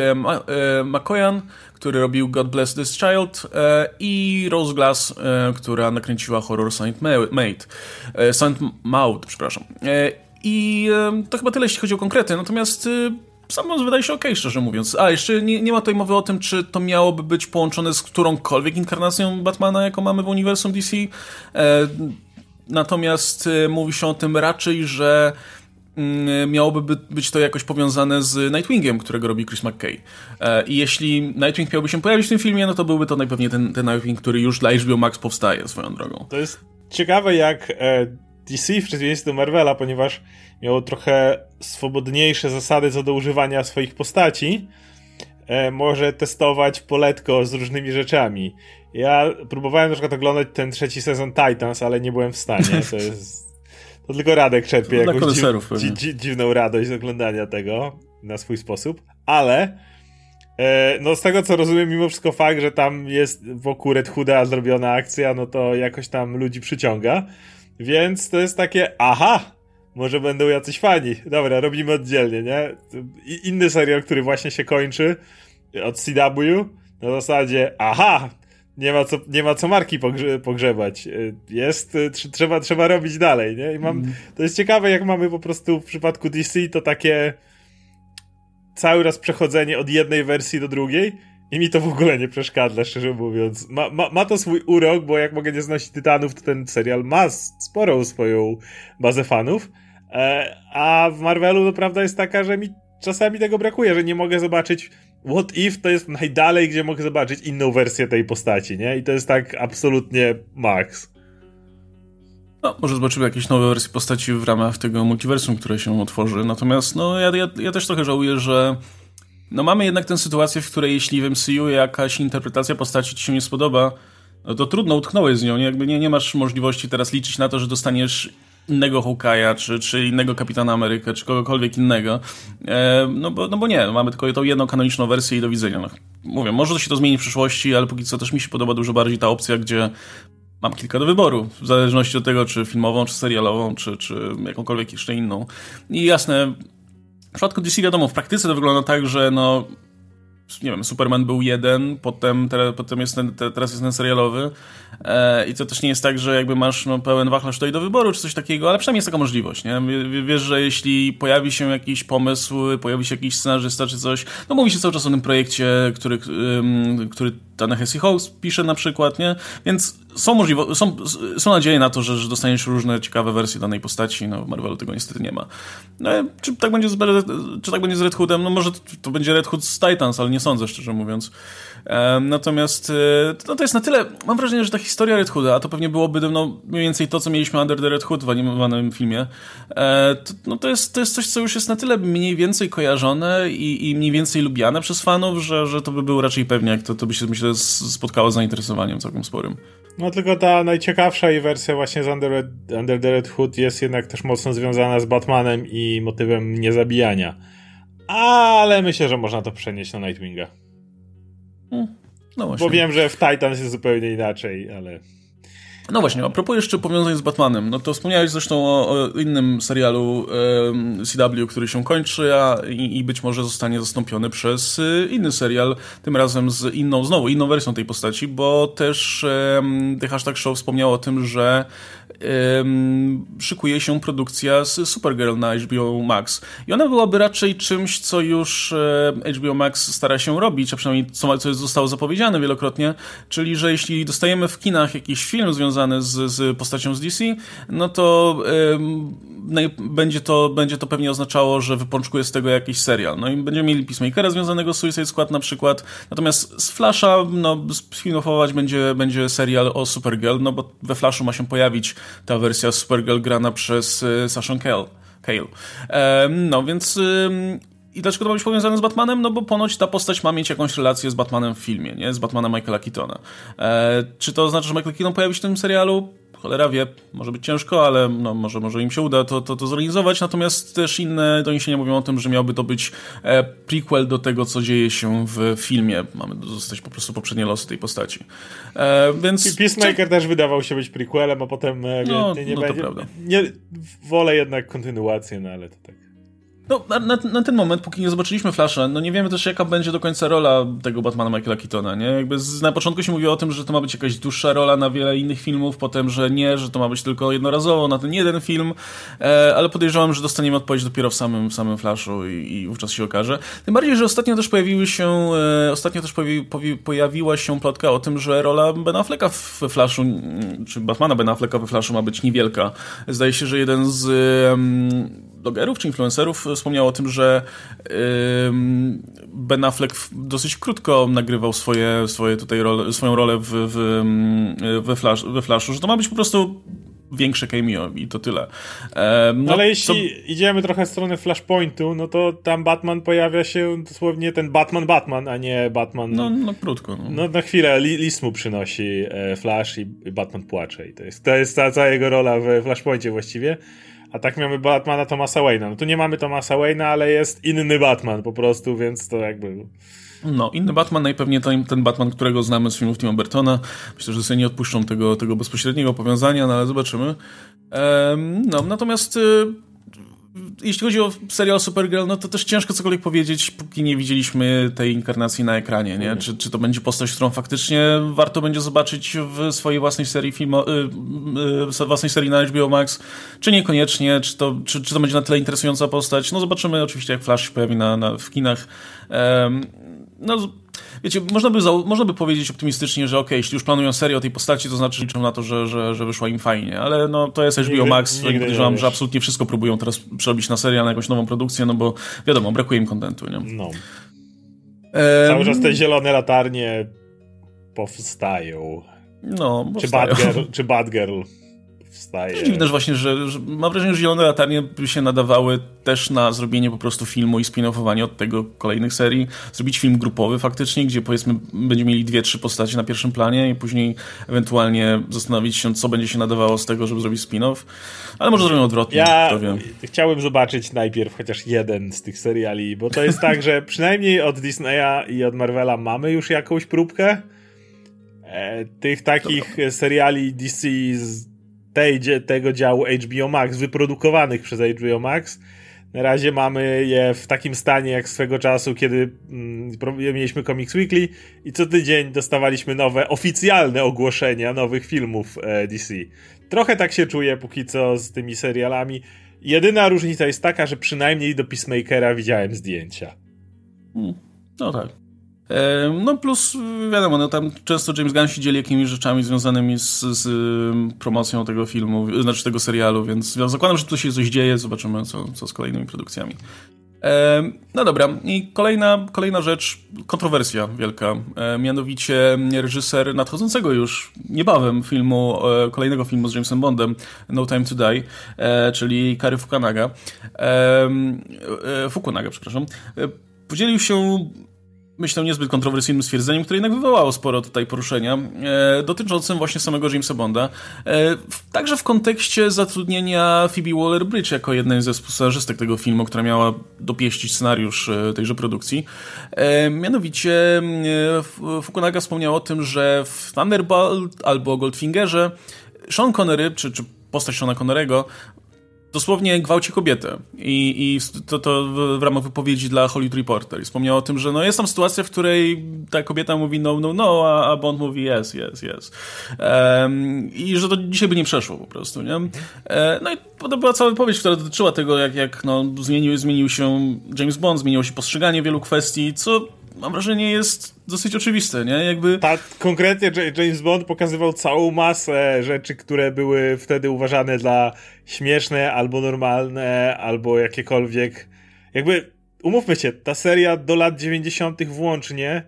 [SPEAKER 1] McCoyan, który robił God Bless This Child e, i Rose Glass, e, która nakręciła horror Saint Maid. E, Saint Maud, przepraszam. I to chyba tyle, jeśli chodzi o konkrety, natomiast sam wydaje się ok, szczerze mówiąc. A, jeszcze nie, nie ma tutaj mowy o tym, czy to miałoby być połączone z którąkolwiek inkarnacją Batmana, jaką mamy w uniwersum DC. Natomiast mówi się o tym raczej, że miałoby być to jakoś powiązane z Nightwingiem, którego robi Chris McKay. E, I jeśli Nightwing miałby się pojawić w tym filmie, no to byłby to najpewniej ten, ten Nightwing, który już dla HBO Max powstaje swoją drogą.
[SPEAKER 2] To jest ciekawe, jak e, DC w przeciwieństwie do Marvela, ponieważ miało trochę swobodniejsze zasady co do używania swoich postaci, e, może testować poletko z różnymi rzeczami. Ja próbowałem na przykład oglądać ten trzeci sezon Titans, ale nie byłem w stanie. To jest. To tylko Radek czerpie jakąś dzi dzi dziwną radość z oglądania tego na swój sposób, ale e, no z tego co rozumiem, mimo wszystko fakt, że tam jest wokół Red Hooda zrobiona akcja, no to jakoś tam ludzi przyciąga. Więc to jest takie, aha, może będą jacyś fani. Dobra, robimy oddzielnie, nie? I inny serial, który właśnie się kończy od CW, na zasadzie, aha, nie ma co, nie ma co marki pogrze pogrzebać. Jest, trzeba, trzeba robić dalej, nie? I mam, mm. to jest ciekawe, jak mamy po prostu w przypadku DC to takie cały raz przechodzenie od jednej wersji do drugiej i mi to w ogóle nie przeszkadza, szczerze mówiąc. Ma, ma, ma to swój urok, bo jak mogę nie znosić Tytanów, to ten serial ma sporą swoją bazę fanów. E, a w Marvelu no prawda jest taka, że mi czasami tego brakuje, że nie mogę zobaczyć What If to jest najdalej, gdzie mogę zobaczyć inną wersję tej postaci, nie? I to jest tak absolutnie max.
[SPEAKER 1] No, może zobaczymy jakieś nowe wersje postaci w ramach tego multiversum, które się otworzy. Natomiast, no, ja, ja, ja też trochę żałuję, że no mamy jednak tę sytuację, w której jeśli w MCU jakaś interpretacja postaci ci się nie spodoba, no to trudno, utknąłeś z nią. Jakby nie, nie masz możliwości teraz liczyć na to, że dostaniesz innego Hawkeye'a, czy, czy innego Kapitana Amerykę, czy kogokolwiek innego. E, no, bo, no bo nie, mamy tylko tą jedną kanoniczną wersję i do widzenia. No, mówię, może się to zmieni w przyszłości, ale póki co też mi się podoba dużo bardziej ta opcja, gdzie mam kilka do wyboru, w zależności od tego, czy filmową, czy serialową, czy, czy jakąkolwiek jeszcze inną. I jasne, w przypadku DC wiadomo, w praktyce to wygląda tak, że no nie wiem, Superman był jeden, potem, te, potem jest ten, te, teraz jest ten serialowy e, i to też nie jest tak, że jakby masz no, pełen wachlarz tutaj do wyboru, czy coś takiego, ale przynajmniej jest taka możliwość, nie? Wiesz, że jeśli pojawi się jakiś pomysł, pojawi się jakiś scenarzysta czy coś, no mówi się cały czas o tym projekcie, który, który Ta-Nehisi House pisze na przykład, nie? Więc są możliwości, są, są nadzieje na to, że, że dostaniesz różne ciekawe wersje danej postaci, no w Marvelu tego niestety nie ma. No, czy tak będzie z, czy tak będzie z Red Hoodem? No może to będzie Red Hood z Titans, ale nie sądzę, szczerze mówiąc. Natomiast e, no to jest na tyle, mam wrażenie, że ta historia Red Hooda, a to pewnie byłoby no, mniej więcej to, co mieliśmy Under the Red Hood w animowanym filmie, e, to, no to, jest, to jest coś, co już jest na tyle mniej więcej kojarzone i, i mniej więcej lubiane przez fanów, że, że to by był raczej pewnie, to, to by się myślę spotkało z zainteresowaniem całkiem sporym.
[SPEAKER 2] No tylko ta najciekawsza jej wersja właśnie z Under, Under the Red Hood jest jednak też mocno związana z Batmanem i motywem niezabijania. Ale myślę, że można to przenieść na Nightwinga. No właśnie. Bo wiem, że w Titans jest zupełnie inaczej, ale...
[SPEAKER 1] No właśnie, a propos jeszcze powiązań z Batmanem, no to wspomniałeś zresztą o, o innym serialu e, CW, który się kończy, a i, i, być może zostanie zastąpiony przez e, inny serial, tym razem z inną, znowu inną wersją tej postaci, bo też e, The Hashtag Show wspomniał o tym, że szykuje się produkcja z Supergirl na HBO Max. I ona byłaby raczej czymś, co już HBO Max stara się robić, a przynajmniej co, co zostało zapowiedziane wielokrotnie, czyli że jeśli dostajemy w kinach jakiś film związany z, z postacią z DC, no to będzie, to będzie to pewnie oznaczało, że wypączkuje z tego jakiś serial. No i będziemy mieli Peacemakera związanego z Suicide Squad na przykład, natomiast z Flasha no, spin-offować będzie, będzie serial o Supergirl, no bo we Flashu ma się pojawić ta wersja Supergirl grana przez y, Sashą Cale. Cale. no więc i dlaczego to ma być powiązane z Batmanem? No bo ponoć ta postać ma mieć jakąś relację z Batmanem w filmie, nie? Z Batmanem Michaela Keatona. E, czy to oznacza, że Michael Keaton pojawi się w tym serialu? Cholera wie, może być ciężko, ale no, może, może im się uda to, to, to zorganizować. Natomiast też inne doniesienia mówią o tym, że miałby to być e, prequel do tego, co dzieje się w filmie. Mamy zostać po prostu poprzednie losy tej postaci. E, więc...
[SPEAKER 2] Peacemaker też wydawał się być prequelem, a potem e, no, nie, nie no, będzie. Nie, wolę jednak kontynuację, no ale to tak.
[SPEAKER 1] No, na, na, na, ten moment, póki nie zobaczyliśmy Flasha, no nie wiemy też, jaka będzie do końca rola tego Batmana Michaela Keatona, nie? Jakby z, na początku się mówiło o tym, że to ma być jakaś dłuższa rola na wiele innych filmów, potem, że nie, że to ma być tylko jednorazowo na ten jeden film, e, ale podejrzewam, że dostaniemy odpowiedź dopiero w samym, w samym Flashu i, i wówczas się okaże. Tym bardziej, że ostatnio też pojawiły się, e, ostatnio też pojawi, pojawi, pojawiła się plotka o tym, że rola Ben Afflecka w Flashu, czy Batmana Ben Afflecka we Flashu ma być niewielka. Zdaje się, że jeden z blogerów czy influencerów wspomniał o tym, że Ben Affleck dosyć krótko nagrywał swoje, swoje tutaj role, swoją rolę w, w, we, Flash, we Flashu, że to ma być po prostu większe cameo i to tyle.
[SPEAKER 2] no, ale jeśli co... idziemy trochę w stronę Flashpointu, no to tam Batman pojawia się dosłownie ten Batman Batman, a nie Batman...
[SPEAKER 1] No, no krótko. No,
[SPEAKER 2] no na chwilę list mu przynosi e, Flash i Batman płacze i to jest, to jest ta cała jego rola w Flashpointie właściwie. A tak mamy Batmana Thomasa Wayne'a. No tu nie mamy Thomasa Wayne'a, ale jest inny Batman po prostu, więc to jakby...
[SPEAKER 1] No, inny Batman, najpewniej ten, ten Batman, którego znamy z filmów Tima Burtona. Myślę, że sobie nie odpuszczą tego, tego bezpośredniego powiązania, no ale zobaczymy. Ehm, no, natomiast... Y jeśli chodzi o serial Supergirl, no to też ciężko cokolwiek powiedzieć, póki nie widzieliśmy tej inkarnacji na ekranie, nie? Czy, czy to będzie postać, którą faktycznie warto będzie zobaczyć w swojej własnej serii filmu, yy, własnej serii na HBO Max, czy niekoniecznie, czy to, czy, czy to będzie na tyle interesująca postać. No zobaczymy oczywiście, jak Flash się pojawi na, na, w kinach. No wiecie, można by, można by powiedzieć optymistycznie, że ok, jeśli już planują serię o tej postaci, to znaczy liczą na to, że, że, że wyszła im fajnie, ale no to jest HBO Max, nigdy, podejrzewam, że absolutnie wszystko próbują teraz przerobić na serial, na jakąś nową produkcję, no bo wiadomo, brakuje im kontentu, nie?
[SPEAKER 2] No. Cały czas te zielone latarnie powstają.
[SPEAKER 1] No,
[SPEAKER 2] czy Batgirl, czy Batgirl wstaje.
[SPEAKER 1] Dziwne, że właśnie, że, że mam wrażenie, że Zielone Latarnie by się nadawały też na zrobienie po prostu filmu i spin-offowanie od tego kolejnych serii. Zrobić film grupowy faktycznie, gdzie powiedzmy będziemy mieli dwie, trzy postacie na pierwszym planie i później ewentualnie zastanowić się, co będzie się nadawało z tego, żeby zrobić spin-off. Ale może zrobią odwrotnie,
[SPEAKER 2] ja chciałbym zobaczyć najpierw chociaż jeden z tych seriali, bo to jest tak, że przynajmniej od Disneya i od Marvela mamy już jakąś próbkę e, tych takich seriali DC z tej, tego działu HBO Max, wyprodukowanych przez HBO Max. Na razie mamy je w takim stanie jak swego czasu, kiedy mm, mieliśmy Comics Weekly i co tydzień dostawaliśmy nowe, oficjalne ogłoszenia nowych filmów e, DC. Trochę tak się czuję póki co z tymi serialami. Jedyna różnica jest taka, że przynajmniej do Peacemakera widziałem zdjęcia.
[SPEAKER 1] Hmm. No tak. No plus wiadomo, no tam często James Gunn się dzieli jakimiś rzeczami związanymi z, z promocją tego filmu, znaczy tego serialu, więc zakładam, że tu się coś dzieje, zobaczymy co, co z kolejnymi produkcjami. No dobra, i kolejna, kolejna rzecz, kontrowersja wielka, mianowicie reżyser nadchodzącego już niebawem filmu, e, kolejnego filmu z Jamesem Bondem, No Time to Die, e, czyli Kary Fukunaga, e, Fukunaga, przepraszam, podzielił się myślę, niezbyt kontrowersyjnym stwierdzeniem, które jednak wywołało sporo tutaj poruszenia, e, dotyczącym właśnie samego Jamesa Bonda. E, w, także w kontekście zatrudnienia Phoebe Waller-Bridge jako jednej ze scenarzystek tego filmu, która miała dopieścić scenariusz e, tejże produkcji. E, mianowicie e, Fukunaga wspomniał o tym, że w Thunderbolt albo Goldfingerze Sean Connery, czy, czy postać Seana Connerego dosłownie gwałci kobietę. I, i to, to w ramach wypowiedzi dla Hollywood Reporter. I wspomniał o tym, że no jest tam sytuacja, w której ta kobieta mówi no, no, no, a, a Bond mówi yes, yes, yes. Um, I że to dzisiaj by nie przeszło po prostu, nie? E, no i to była cała wypowiedź, która dotyczyła tego, jak, jak no, zmienił, zmienił się James Bond, zmieniło się postrzeganie wielu kwestii, co mam wrażenie, jest dosyć oczywiste, nie? Jakby...
[SPEAKER 2] Tak, konkretnie James Bond pokazywał całą masę rzeczy, które były wtedy uważane za śmieszne, albo normalne, albo jakiekolwiek. Jakby, umówmy się, ta seria do lat 90. włącznie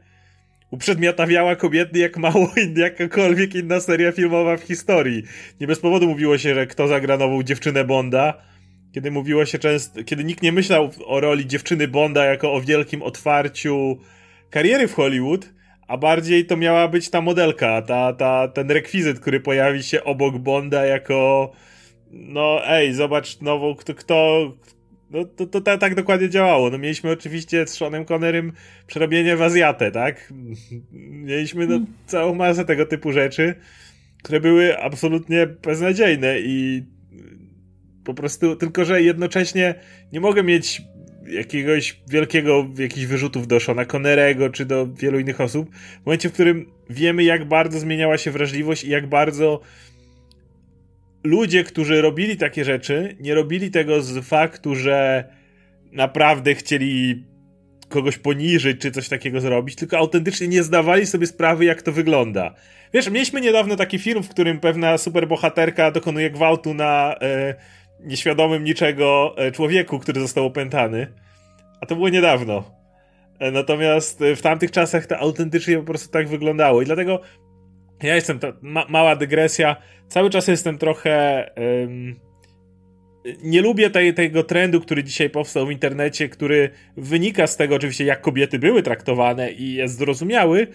[SPEAKER 2] uprzedmiotawiała kobiety jak mało jakakolwiek inna seria filmowa w historii. Nie bez powodu mówiło się, że kto zagra nową dziewczynę Bonda, kiedy mówiło się często, kiedy nikt nie myślał o roli dziewczyny Bonda jako o wielkim otwarciu kariery w Hollywood, a bardziej to miała być ta modelka, ta, ta, ten rekwizyt, który pojawi się obok Bonda jako no ej, zobacz nową, kto, kto no to, to, to, tak dokładnie działało. No mieliśmy oczywiście z Seanem Connerym przerobienie w Azjatę, tak? Mieliśmy no, całą masę tego typu rzeczy, które były absolutnie beznadziejne i po prostu, tylko że jednocześnie nie mogę mieć jakiegoś wielkiego, jakichś wyrzutów do Shona Connerego, czy do wielu innych osób, w momencie, w którym wiemy, jak bardzo zmieniała się wrażliwość i jak bardzo ludzie, którzy robili takie rzeczy, nie robili tego z faktu, że naprawdę chcieli kogoś poniżyć, czy coś takiego zrobić, tylko autentycznie nie zdawali sobie sprawy, jak to wygląda. Wiesz, mieliśmy niedawno taki film, w którym pewna superbohaterka dokonuje gwałtu na e, nieświadomym niczego e, człowieku, który został opętany. A to było niedawno. E, natomiast w tamtych czasach to autentycznie po prostu tak wyglądało. I dlatego ja jestem, ta, ma, mała dygresja, cały czas jestem trochę... Um, nie lubię tej, tego trendu, który dzisiaj powstał w internecie, który wynika z tego oczywiście, jak kobiety były traktowane i jest zrozumiały,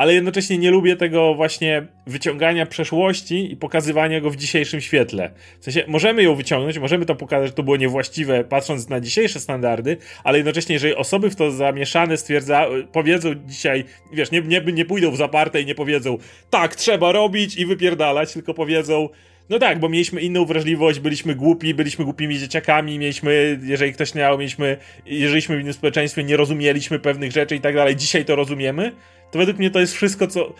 [SPEAKER 2] ale jednocześnie nie lubię tego właśnie wyciągania przeszłości i pokazywania go w dzisiejszym świetle. W sensie, możemy ją wyciągnąć, możemy to pokazać, że to było niewłaściwe, patrząc na dzisiejsze standardy, ale jednocześnie, jeżeli osoby w to zamieszane stwierdza, powiedzą dzisiaj, wiesz, nie, nie, nie pójdą w zaparte i nie powiedzą, tak, trzeba robić i wypierdalać, tylko powiedzą, no tak, bo mieliśmy inną wrażliwość, byliśmy głupi, byliśmy głupimi dzieciakami, mieliśmy, jeżeli ktoś miał, mieliśmy, jeżyliśmy w innym społeczeństwie, nie rozumieliśmy pewnych rzeczy i tak dalej. Dzisiaj to rozumiemy. To według mnie to jest wszystko, co.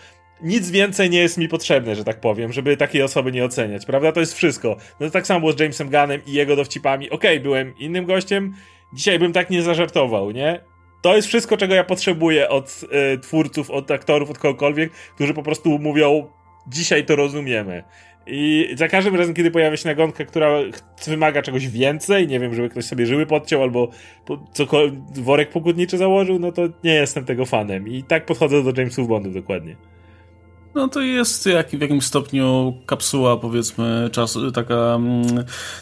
[SPEAKER 2] Nic więcej nie jest mi potrzebne, że tak powiem, żeby takiej osoby nie oceniać, prawda? To jest wszystko. No to tak samo było z Jamesem Gunnem i jego dowcipami. Okej, okay, byłem innym gościem, dzisiaj bym tak nie zażartował, nie? To jest wszystko, czego ja potrzebuję od y, twórców, od aktorów, od kogokolwiek, którzy po prostu mówią, dzisiaj to rozumiemy. I za każdym razem, kiedy pojawia się nagonka, która wymaga czegoś więcej, nie wiem, żeby ktoś sobie żyły podciął albo cokolwiek, worek pokutniczy założył, no to nie jestem tego fanem. I tak podchodzę do Jamesów Bondów dokładnie.
[SPEAKER 1] No to jest jak, w jakimś stopniu kapsuła, powiedzmy, czasu, taka, mm,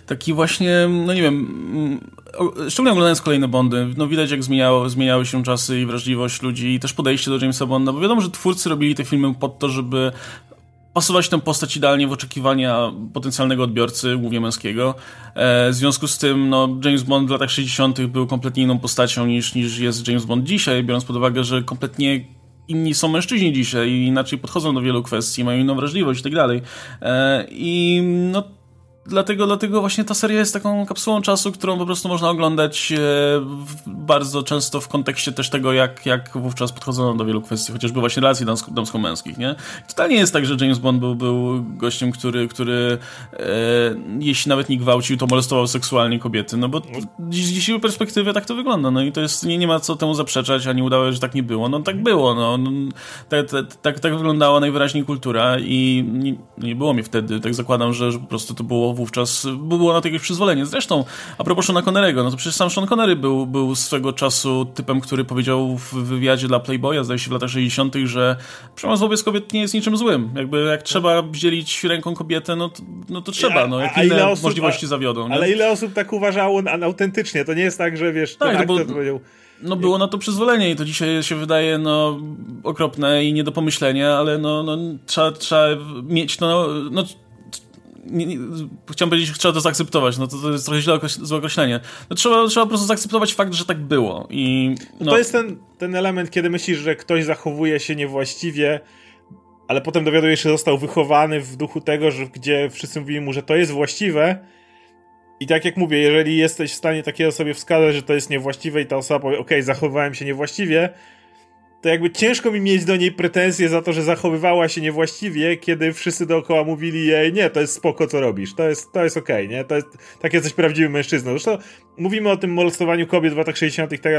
[SPEAKER 1] taki właśnie, no nie wiem, mm, szczególnie oglądając kolejne Bondy, no widać jak zmieniało, zmieniały się czasy i wrażliwość ludzi i też podejście do Jamesa Bonda, bo wiadomo, że twórcy robili te filmy pod to, żeby pasować tę postać idealnie w oczekiwania potencjalnego odbiorcy, głównie męskiego. E, w związku z tym, no, James Bond w latach 60. był kompletnie inną postacią niż, niż jest James Bond dzisiaj, biorąc pod uwagę, że kompletnie inni są mężczyźni dzisiaj i inaczej podchodzą do wielu kwestii, mają inną wrażliwość i tak. E, I no dlatego, dlatego właśnie ta seria jest taką kapsułą czasu, którą po prostu można oglądać e, bardzo często w kontekście też tego, jak, jak wówczas podchodzono do wielu kwestii, chociażby właśnie relacji damsko-męskich, nie? Totalnie jest tak, że James Bond był, był gościem, który, który e, jeśli nawet nie gwałcił, to molestował seksualnie kobiety, no bo z dzisiejszej perspektywy tak to wygląda, no i to jest, nie, nie ma co temu zaprzeczać, ani udało, że tak nie było, no tak było, no, no tak, tak, tak, tak wyglądała najwyraźniej kultura i nie, nie było mi wtedy, tak zakładam, że, że po prostu to było wówczas było na to jakieś przyzwolenie. Zresztą, a propos Seana Connery'ego, no to przecież sam Sean Connery był, był swego czasu typem, który powiedział w wywiadzie dla Playboya, zdaje się w latach 60., że przemoc wobec kobiet nie jest niczym złym. Jakby jak trzeba dzielić ręką kobietę, no to, no to trzeba, no. Jak a, a inne osób, możliwości a, zawiodą.
[SPEAKER 2] Nie? Ale ile osób tak uważało autentycznie? To nie jest tak, że wiesz, tak, to powiedział...
[SPEAKER 1] No było na to przyzwolenie i to dzisiaj się wydaje no okropne i nie do pomyślenia, ale no, no trzeba, trzeba mieć no, no nie, nie, chciałem powiedzieć, że trzeba to zaakceptować, no to, to jest trochę źle złe określenie. No, trzeba, trzeba po prostu zaakceptować fakt, że tak było. I,
[SPEAKER 2] no. To jest ten, ten element, kiedy myślisz, że ktoś zachowuje się niewłaściwie, ale potem dowiadujesz się, że został wychowany w duchu tego, że gdzie wszyscy mówili mu, że to jest właściwe. I tak jak mówię, jeżeli jesteś w stanie takiej osobie wskazać, że to jest niewłaściwe i ta osoba powie, ok, zachowałem się niewłaściwie, to jakby ciężko mi mieć do niej pretensje za to, że zachowywała się niewłaściwie, kiedy wszyscy dookoła mówili jej, nie, to jest spoko, co robisz, to jest, to jest okej, okay, nie, to jest, tak jesteś prawdziwym mężczyzną. Zresztą mówimy o tym molestowaniu kobiet w latach 60 tak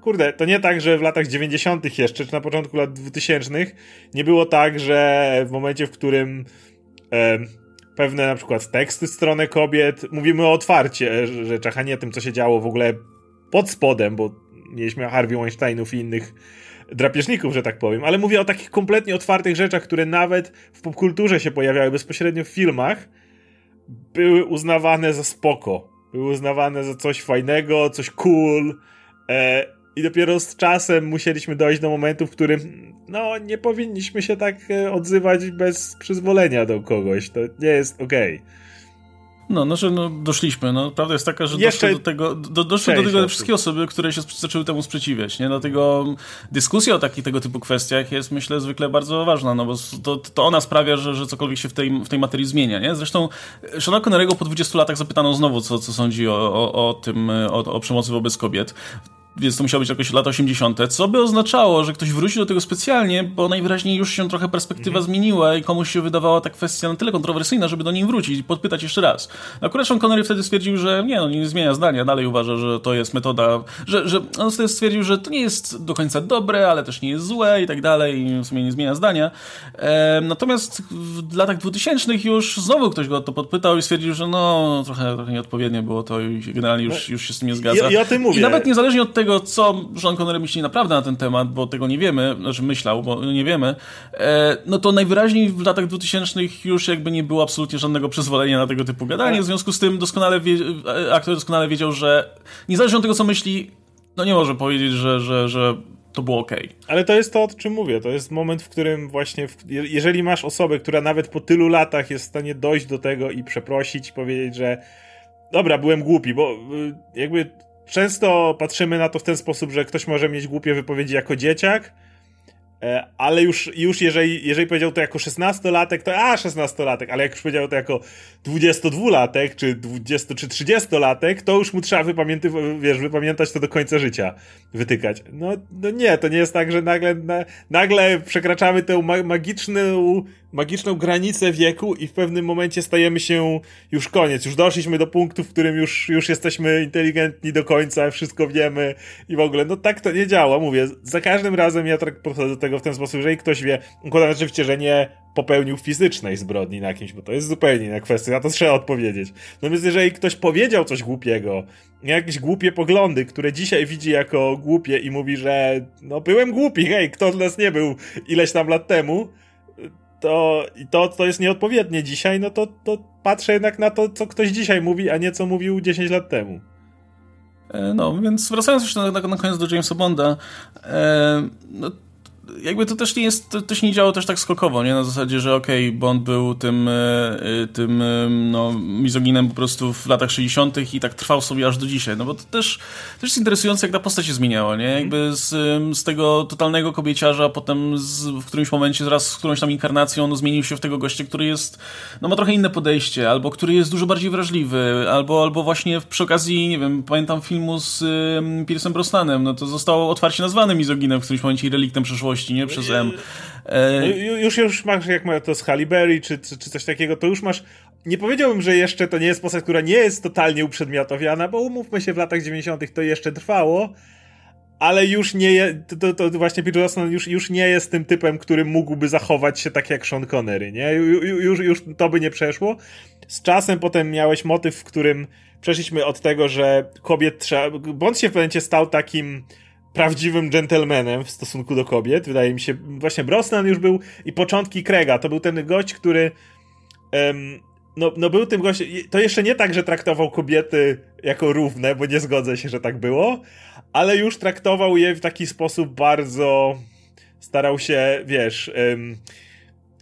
[SPEAKER 2] kurde, to nie tak, że w latach 90 jeszcze, czy na początku lat 2000 nie było tak, że w momencie, w którym e, pewne na przykład teksty w stronę kobiet, mówimy o otwarcie rzeczach, a tym, co się działo w ogóle pod spodem, bo mieliśmy Harvey Weinsteinów i innych drapieżników, że tak powiem, ale mówię o takich kompletnie otwartych rzeczach, które nawet w popkulturze się pojawiały bezpośrednio w filmach, były uznawane za spoko. Były uznawane za coś fajnego, coś cool. E, I dopiero z czasem musieliśmy dojść do momentu, w którym no, nie powinniśmy się tak e, odzywać bez przyzwolenia do kogoś. To nie jest okej. Okay.
[SPEAKER 1] No, no, że no, doszliśmy. No, prawda jest taka, że Jeszcze... doszły do tego, do, doszły do tego wszystkie osoby, które się zaczęły temu sprzeciwiać. Nie? Dlatego dyskusja o takich tego typu kwestiach jest, myślę, zwykle bardzo ważna, no bo to, to ona sprawia, że, że cokolwiek się w tej, w tej materii zmienia. Nie? Zresztą Seana Connerego po 20 latach zapytano znowu, co, co sądzi o, o, o tym, o, o przemocy wobec kobiet więc to musiało być jakoś lata 80., co by oznaczało, że ktoś wróci do tego specjalnie, bo najwyraźniej już się trochę perspektywa mhm. zmieniła i komuś się wydawała ta kwestia na tyle kontrowersyjna, żeby do niej wrócić i podpytać jeszcze raz. Akurat Sean Connery wtedy stwierdził, że nie, no nie zmienia zdania, dalej uważa, że to jest metoda, że, że on wtedy stwierdził, że to nie jest do końca dobre, ale też nie jest złe i tak dalej i w sumie nie zmienia zdania. E, natomiast w latach 2000 już znowu ktoś go o to podpytał i stwierdził, że no trochę, trochę nieodpowiednie było to i generalnie już, no, już się z tym nie zgadza.
[SPEAKER 2] I, i o tym mówię.
[SPEAKER 1] I nawet niezależnie od tego, tego, co Sean Connery myśli naprawdę na ten temat, bo tego nie wiemy, znaczy myślał, bo nie wiemy, e, no to najwyraźniej w latach 2000 już jakby nie było absolutnie żadnego przyzwolenia na tego typu gadanie, w związku z tym doskonale wie, aktor doskonale wiedział, że niezależnie od tego, co myśli, no nie może powiedzieć, że, że, że to było ok.
[SPEAKER 2] Ale to jest to, o czym mówię. To jest moment, w którym właśnie, w, jeżeli masz osobę, która nawet po tylu latach jest w stanie dojść do tego i przeprosić, powiedzieć, że dobra, byłem głupi, bo y, jakby często patrzymy na to w ten sposób, że ktoś może mieć głupie wypowiedzi jako dzieciak, E, ale już, już jeżeli, jeżeli powiedział to jako 16-latek, to a 16-latek, ale jak już powiedział to jako 22-latek, czy 20 czy 30-latek, to już mu trzeba wypamięty, wiesz, wypamiętać to do końca życia, wytykać. No, no nie, to nie jest tak, że nagle, na, nagle przekraczamy tę magiczną, magiczną granicę wieku i w pewnym momencie stajemy się już koniec. Już doszliśmy do punktu, w którym już, już jesteśmy inteligentni do końca, wszystko wiemy i w ogóle, no tak to nie działa, mówię. Za każdym razem ja tak podchodzę do tego w ten sposób, jeżeli ktoś wie, układam oczywiście, że nie popełnił fizycznej zbrodni na kimś, bo to jest zupełnie inna kwestia, na to trzeba odpowiedzieć. Natomiast jeżeli ktoś powiedział coś głupiego, jakieś głupie poglądy, które dzisiaj widzi jako głupie i mówi, że no byłem głupi, hej, kto z nas nie był ileś tam lat temu, to, to, to jest nieodpowiednie dzisiaj, no to, to patrzę jednak na to, co ktoś dzisiaj mówi, a nie co mówił 10 lat temu.
[SPEAKER 1] E, no, więc wracając jeszcze na, na, na koniec do Jamesa Bonda, e, no, jakby to też nie jest, to, to się nie działo też tak skokowo, nie? Na zasadzie, że okej, okay, Bond był tym, e, e, tym e, no, mizoginem po prostu w latach 60. i tak trwał sobie aż do dzisiaj, no bo to też, też jest interesujące, jak ta postać się zmieniała, nie? Jakby z, z tego totalnego kobieciarza potem z, w którymś momencie wraz z którąś tam inkarnacją no, zmienił się w tego gościa, który jest, no ma trochę inne podejście, albo który jest dużo bardziej wrażliwy, albo, albo właśnie przy okazji, nie wiem, pamiętam filmu z um, Piersem Brosnanem, no to został otwarcie nazwany mizoginem w którymś momencie i reliktem przeszłości nie? Przez M.
[SPEAKER 2] E... No, już, już masz, jak ma to z Halle czy, czy, czy coś takiego, to już masz nie powiedziałbym, że jeszcze to nie jest postać, która nie jest totalnie uprzedmiotowiana, bo umówmy się, w latach 90. to jeszcze trwało, ale już nie je, to, to, właśnie Peter Brosnan już, już nie jest tym typem, który mógłby zachować się tak jak Sean Connery, nie? Już, już to by nie przeszło. Z czasem potem miałeś motyw, w którym przeszliśmy od tego, że kobiet trzeba... Bądź się w pewnym stał takim prawdziwym gentlemanem w stosunku do kobiet. Wydaje mi się, właśnie Brosnan już był i początki Krega. To był ten gość, który no, no był tym gościem. To jeszcze nie tak, że traktował kobiety jako równe, bo nie zgodzę się, że tak było, ale już traktował je w taki sposób bardzo starał się, wiesz,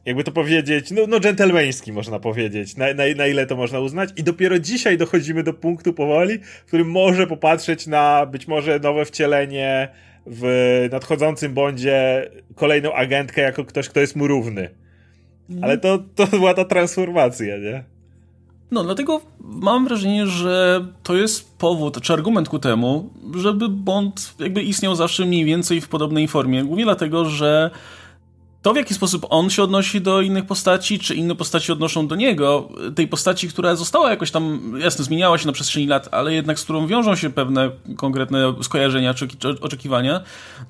[SPEAKER 2] jakby to powiedzieć, no, no dżentelmeński można powiedzieć, na, na, na ile to można uznać. I dopiero dzisiaj dochodzimy do punktu powoli, w którym może popatrzeć na być może nowe wcielenie w nadchodzącym bądzie kolejną agentkę jako ktoś, kto jest mu równy. Mhm. Ale to, to była ta transformacja, nie?
[SPEAKER 1] No, dlatego mam wrażenie, że to jest powód, czy argument ku temu, żeby Bond jakby istniał zawsze mniej więcej w podobnej formie. Głównie dlatego, że to, w jaki sposób on się odnosi do innych postaci, czy inne postaci odnoszą do niego, tej postaci, która została jakoś tam, jasno, zmieniała się na przestrzeni lat, ale jednak z którą wiążą się pewne konkretne skojarzenia czy oczekiwania,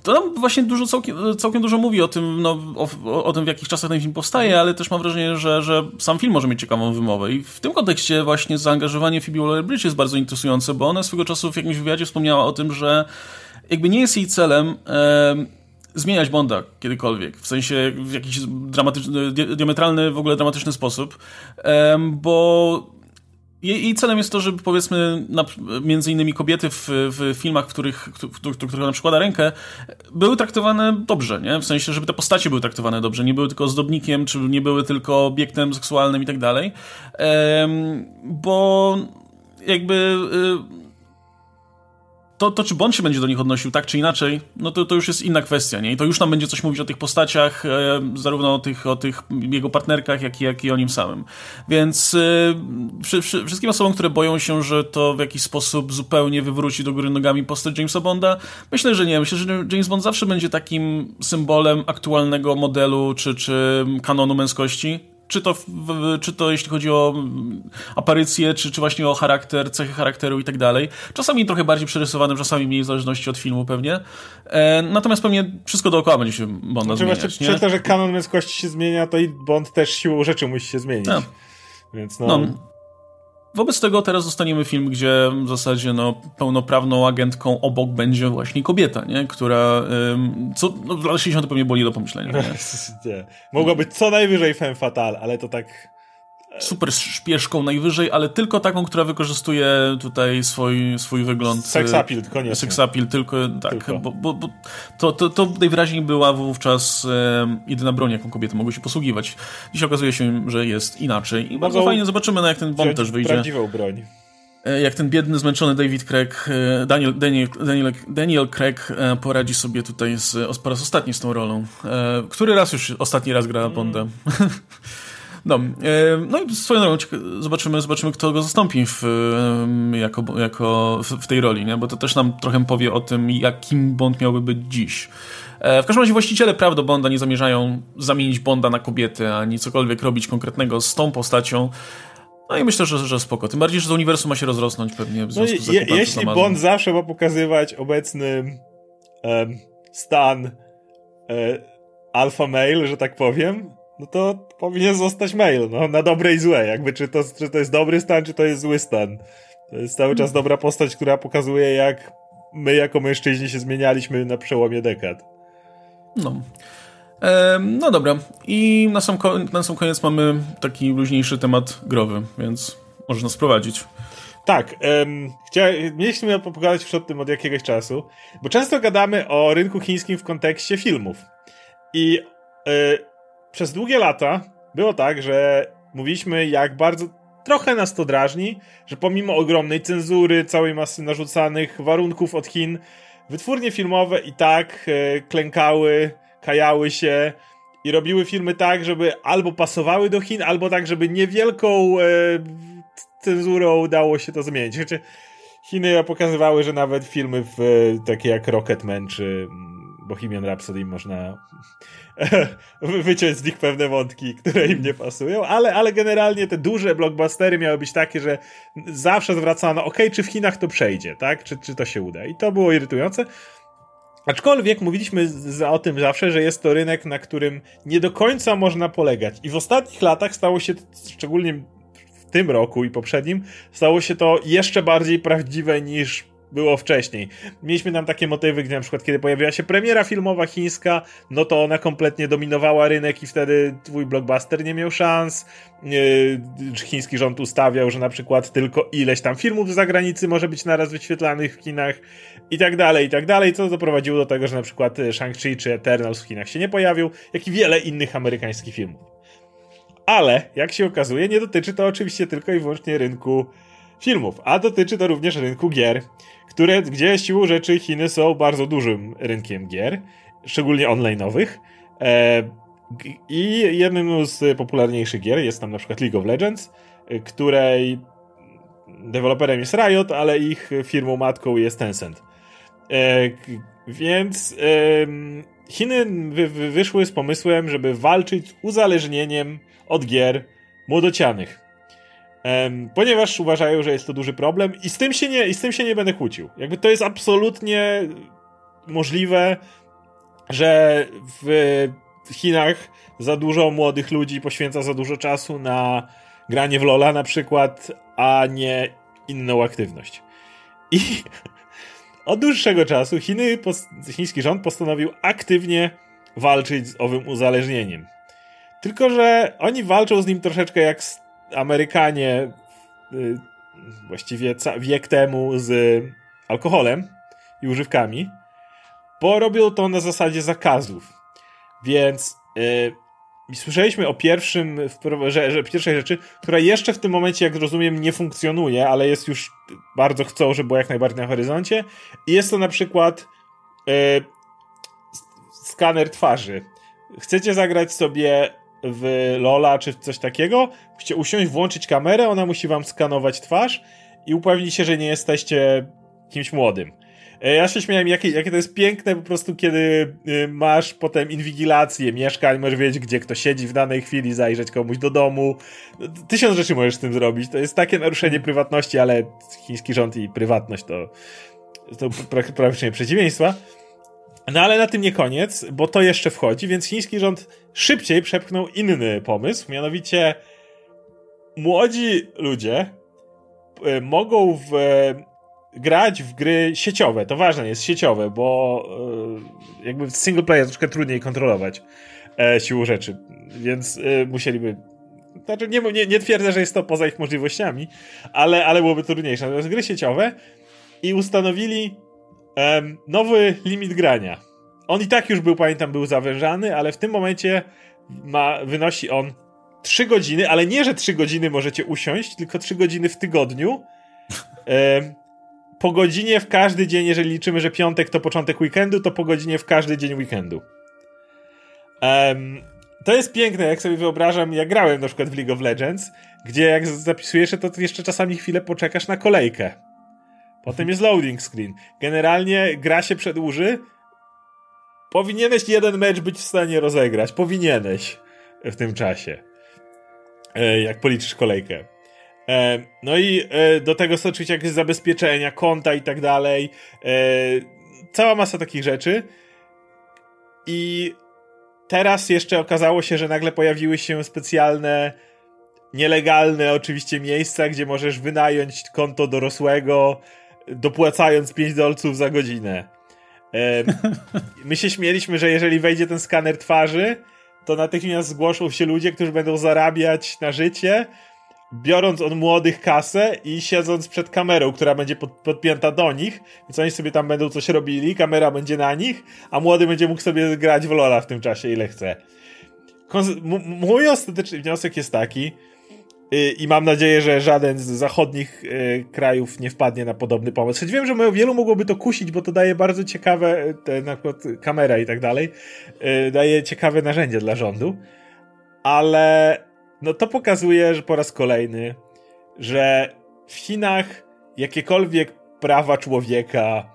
[SPEAKER 1] to nam właśnie dużo, całkiem, całkiem dużo mówi o tym, no, o, o, tym, w jakich czasach ten film powstaje, ale też mam wrażenie, że, że sam film może mieć ciekawą wymowę. I w tym kontekście właśnie zaangażowanie Phoebe Waller-Bridge jest bardzo interesujące, bo ona swego czasu w jakimś wywiadzie wspomniała o tym, że jakby nie jest jej celem zmieniać Bonda kiedykolwiek, w sensie w jakiś dramatyczny, diametralny, w ogóle dramatyczny sposób, bo jej celem jest to, żeby powiedzmy między innymi kobiety w, w filmach, w których, w, których ona przykłada rękę, były traktowane dobrze, nie? W sensie, żeby te postacie były traktowane dobrze, nie były tylko zdobnikiem, czy nie były tylko obiektem seksualnym i tak dalej. Bo jakby y, to, to czy Bond się będzie do nich odnosił tak czy inaczej, no to, to już jest inna kwestia, nie? I to już nam będzie coś mówić o tych postaciach, e, zarówno o tych, o tych jego partnerkach, jak i, jak i o nim samym. Więc e, wszystkim osobom, które boją się, że to w jakiś sposób zupełnie wywróci do góry nogami postać Jamesa Bonda, myślę, że nie. Myślę, że James Bond zawsze będzie takim symbolem aktualnego modelu czy, czy kanonu męskości, czy to, czy to jeśli chodzi o aparycję, czy, czy właśnie o charakter, cechy charakteru i tak dalej. Czasami trochę bardziej przerysowanym, czasami mniej w zależności od filmu pewnie. E, natomiast pewnie wszystko dookoła będzie się Bonda znaczy, zmieniać.
[SPEAKER 2] Przez to, że kanon męskości się zmienia, to i Bond też siłą rzeczy musi się zmienić. No. Więc no... no
[SPEAKER 1] wobec tego teraz dostaniemy film, gdzie w zasadzie no, pełnoprawną agentką obok będzie właśnie kobieta, nie? która co no, w latach 60 pewnie boli do pomyślenia. Nie?
[SPEAKER 2] nie. Mogła być co najwyżej femme fatale, ale to tak
[SPEAKER 1] super szpieszką najwyżej, ale tylko taką, która wykorzystuje tutaj swój, swój wygląd.
[SPEAKER 2] Sex appeal, koniecznie.
[SPEAKER 1] Sex appeal, tylko tak, tylko. Bo, bo, bo, to, to, to najwyraźniej była wówczas e, jedyna broń, jaką kobiety mogły się posługiwać. Dziś okazuje się, że jest inaczej i bardzo Mogą fajnie zobaczymy, na jak ten Bond też wyjdzie.
[SPEAKER 2] prawdziwą broń
[SPEAKER 1] e, jak ten biedny, zmęczony David Craig, e, Daniel, Daniel, Daniel, Daniel Craig e, poradzi sobie tutaj z, po raz ostatni z tą rolą. Który raz już ostatni raz gra Bonda? Mm. No, e, no i swoją drogą zobaczymy, zobaczymy, kto go zastąpi w, jako, jako w, tej roli, nie? bo to też nam trochę powie o tym, jakim Bond miałby być dziś. E, w każdym razie właściciele praw do Bonda nie zamierzają zamienić Bonda na kobietę, ani cokolwiek robić konkretnego z tą postacią. No i myślę, że, że spoko. Tym bardziej, że to uniwersum ma się rozrosnąć pewnie w związku no,
[SPEAKER 2] je, Jeśli Bond zawsze ma pokazywać obecny um, stan um, alpha male, że tak powiem, no to powinien zostać mail, no, na dobre i złe, jakby czy to, czy to jest dobry stan, czy to jest zły stan. To jest cały czas dobra postać, która pokazuje, jak my jako mężczyźni się zmienialiśmy na przełomie dekad.
[SPEAKER 1] No. E, no dobra. I na sam, na sam koniec mamy taki luźniejszy temat growy, więc można sprowadzić.
[SPEAKER 2] Tak, um, chciałem, mieliśmy pogadać już o tym od jakiegoś czasu, bo często gadamy o rynku chińskim w kontekście filmów. I y, przez długie lata było tak, że mówiliśmy, jak bardzo trochę nas to drażni, że pomimo ogromnej cenzury, całej masy narzucanych warunków od Chin, wytwórnie filmowe i tak e, klękały, kajały się i robiły filmy tak, żeby albo pasowały do Chin, albo tak, żeby niewielką e, cenzurą udało się to zmienić. Znaczy, Chiny pokazywały, że nawet filmy w, takie jak Rocketman czy mm, Bohemian Rhapsody można wyciąć z nich pewne wątki, które im nie pasują, ale, ale generalnie te duże blockbustery miały być takie, że zawsze zwracano, ok, czy w Chinach to przejdzie, tak? Czy, czy to się uda? I to było irytujące. Aczkolwiek mówiliśmy za, o tym zawsze, że jest to rynek, na którym nie do końca można polegać. I w ostatnich latach stało się, szczególnie w tym roku i poprzednim, stało się to jeszcze bardziej prawdziwe niż było wcześniej. Mieliśmy tam takie motywy, gdzie na przykład kiedy pojawiła się premiera filmowa chińska, no to ona kompletnie dominowała rynek i wtedy twój blockbuster nie miał szans. Chiński rząd ustawiał, że na przykład tylko ileś tam filmów z zagranicy może być naraz wyświetlanych w Chinach i tak dalej, i tak dalej, co doprowadziło do tego, że na przykład Shang-Chi czy Eternals w Chinach się nie pojawił, jak i wiele innych amerykańskich filmów. Ale, jak się okazuje, nie dotyczy to oczywiście tylko i wyłącznie rynku filmów, a dotyczy to również rynku gier które, gdzie siłą rzeczy Chiny są bardzo dużym rynkiem gier, szczególnie online'owych. E, I jednym z popularniejszych gier jest tam na przykład League of Legends, e, której deweloperem jest Riot, ale ich firmą matką jest Tencent. E, więc Chiny wyszły z pomysłem, żeby walczyć z uzależnieniem od gier młodocianych ponieważ uważają, że jest to duży problem i z tym się nie, i z tym się nie będę kłócił. Jakby to jest absolutnie możliwe, że w Chinach za dużo młodych ludzi poświęca za dużo czasu na granie w Lola na przykład, a nie inną aktywność. I od dłuższego czasu Chiny, chiński rząd postanowił aktywnie walczyć z owym uzależnieniem. Tylko, że oni walczą z nim troszeczkę jak z Amerykanie y, właściwie wiek temu z alkoholem i używkami, bo robią to na zasadzie zakazów. Więc yy, słyszeliśmy o pierwszym, że, że pierwszej rzeczy, która jeszcze w tym momencie, jak rozumiem, nie funkcjonuje, ale jest już bardzo chcą, żeby była jak najbardziej na horyzoncie. I jest to na przykład yy, skaner twarzy. Chcecie zagrać sobie w Lola czy coś takiego, musicie usiąść, włączyć kamerę, ona musi wam skanować twarz i upewnić się, że nie jesteście kimś młodym. E, ja się śmiałem, jakie, jakie to jest piękne po prostu, kiedy y, masz potem inwigilację mieszkań, możesz wiedzieć, gdzie kto siedzi w danej chwili, zajrzeć komuś do domu. No, tysiąc rzeczy możesz z tym zrobić. To jest takie naruszenie prywatności, ale chiński rząd i prywatność to, to praktycznie przeciwieństwa. No ale na tym nie koniec, bo to jeszcze wchodzi, więc chiński rząd szybciej przepchnął inny pomysł, mianowicie młodzi ludzie e, mogą w, e, grać w gry sieciowe. To ważne jest sieciowe, bo e, jakby single player troszkę trudniej kontrolować e, siłą rzeczy, więc e, musieliby znaczy nie, nie, nie twierdzę, że jest to poza ich możliwościami, ale, ale byłoby trudniejsze. Natomiast gry sieciowe i ustanowili um, nowy limit grania. On i tak już był, pamiętam, był zawężany, ale w tym momencie ma, wynosi on 3 godziny, ale nie, że 3 godziny możecie usiąść, tylko 3 godziny w tygodniu. Um, po godzinie w każdy dzień, jeżeli liczymy, że piątek to początek weekendu, to po godzinie w każdy dzień weekendu. Um, to jest piękne, jak sobie wyobrażam, ja grałem na przykład w League of Legends, gdzie jak zapisujesz to, to jeszcze czasami chwilę poczekasz na kolejkę. Potem jest loading screen. Generalnie gra się przedłuży. Powinieneś jeden mecz być w stanie rozegrać. Powinieneś w tym czasie. E, jak policzysz kolejkę. E, no i e, do tego są oczywiście jakieś zabezpieczenia, konta i tak dalej. Cała masa takich rzeczy. I teraz jeszcze okazało się, że nagle pojawiły się specjalne, nielegalne oczywiście miejsca, gdzie możesz wynająć konto dorosłego, dopłacając 5 dolców za godzinę. my się śmieliśmy, że jeżeli wejdzie ten skaner twarzy, to natychmiast zgłoszą się ludzie, którzy będą zarabiać na życie, biorąc od młodych kasę i siedząc przed kamerą, która będzie pod, podpięta do nich, więc oni sobie tam będą coś robili, kamera będzie na nich, a młody będzie mógł sobie grać w Lola w tym czasie, ile chce. mój ostateczny wniosek jest taki, i mam nadzieję, że żaden z zachodnich y, krajów nie wpadnie na podobny pomysł. Choć wiem, że wielu mogłoby to kusić, bo to daje bardzo ciekawe, y, te, na przykład kamera i tak dalej, daje ciekawe narzędzie dla rządu, ale no to pokazuje, że po raz kolejny, że w Chinach jakiekolwiek prawa człowieka,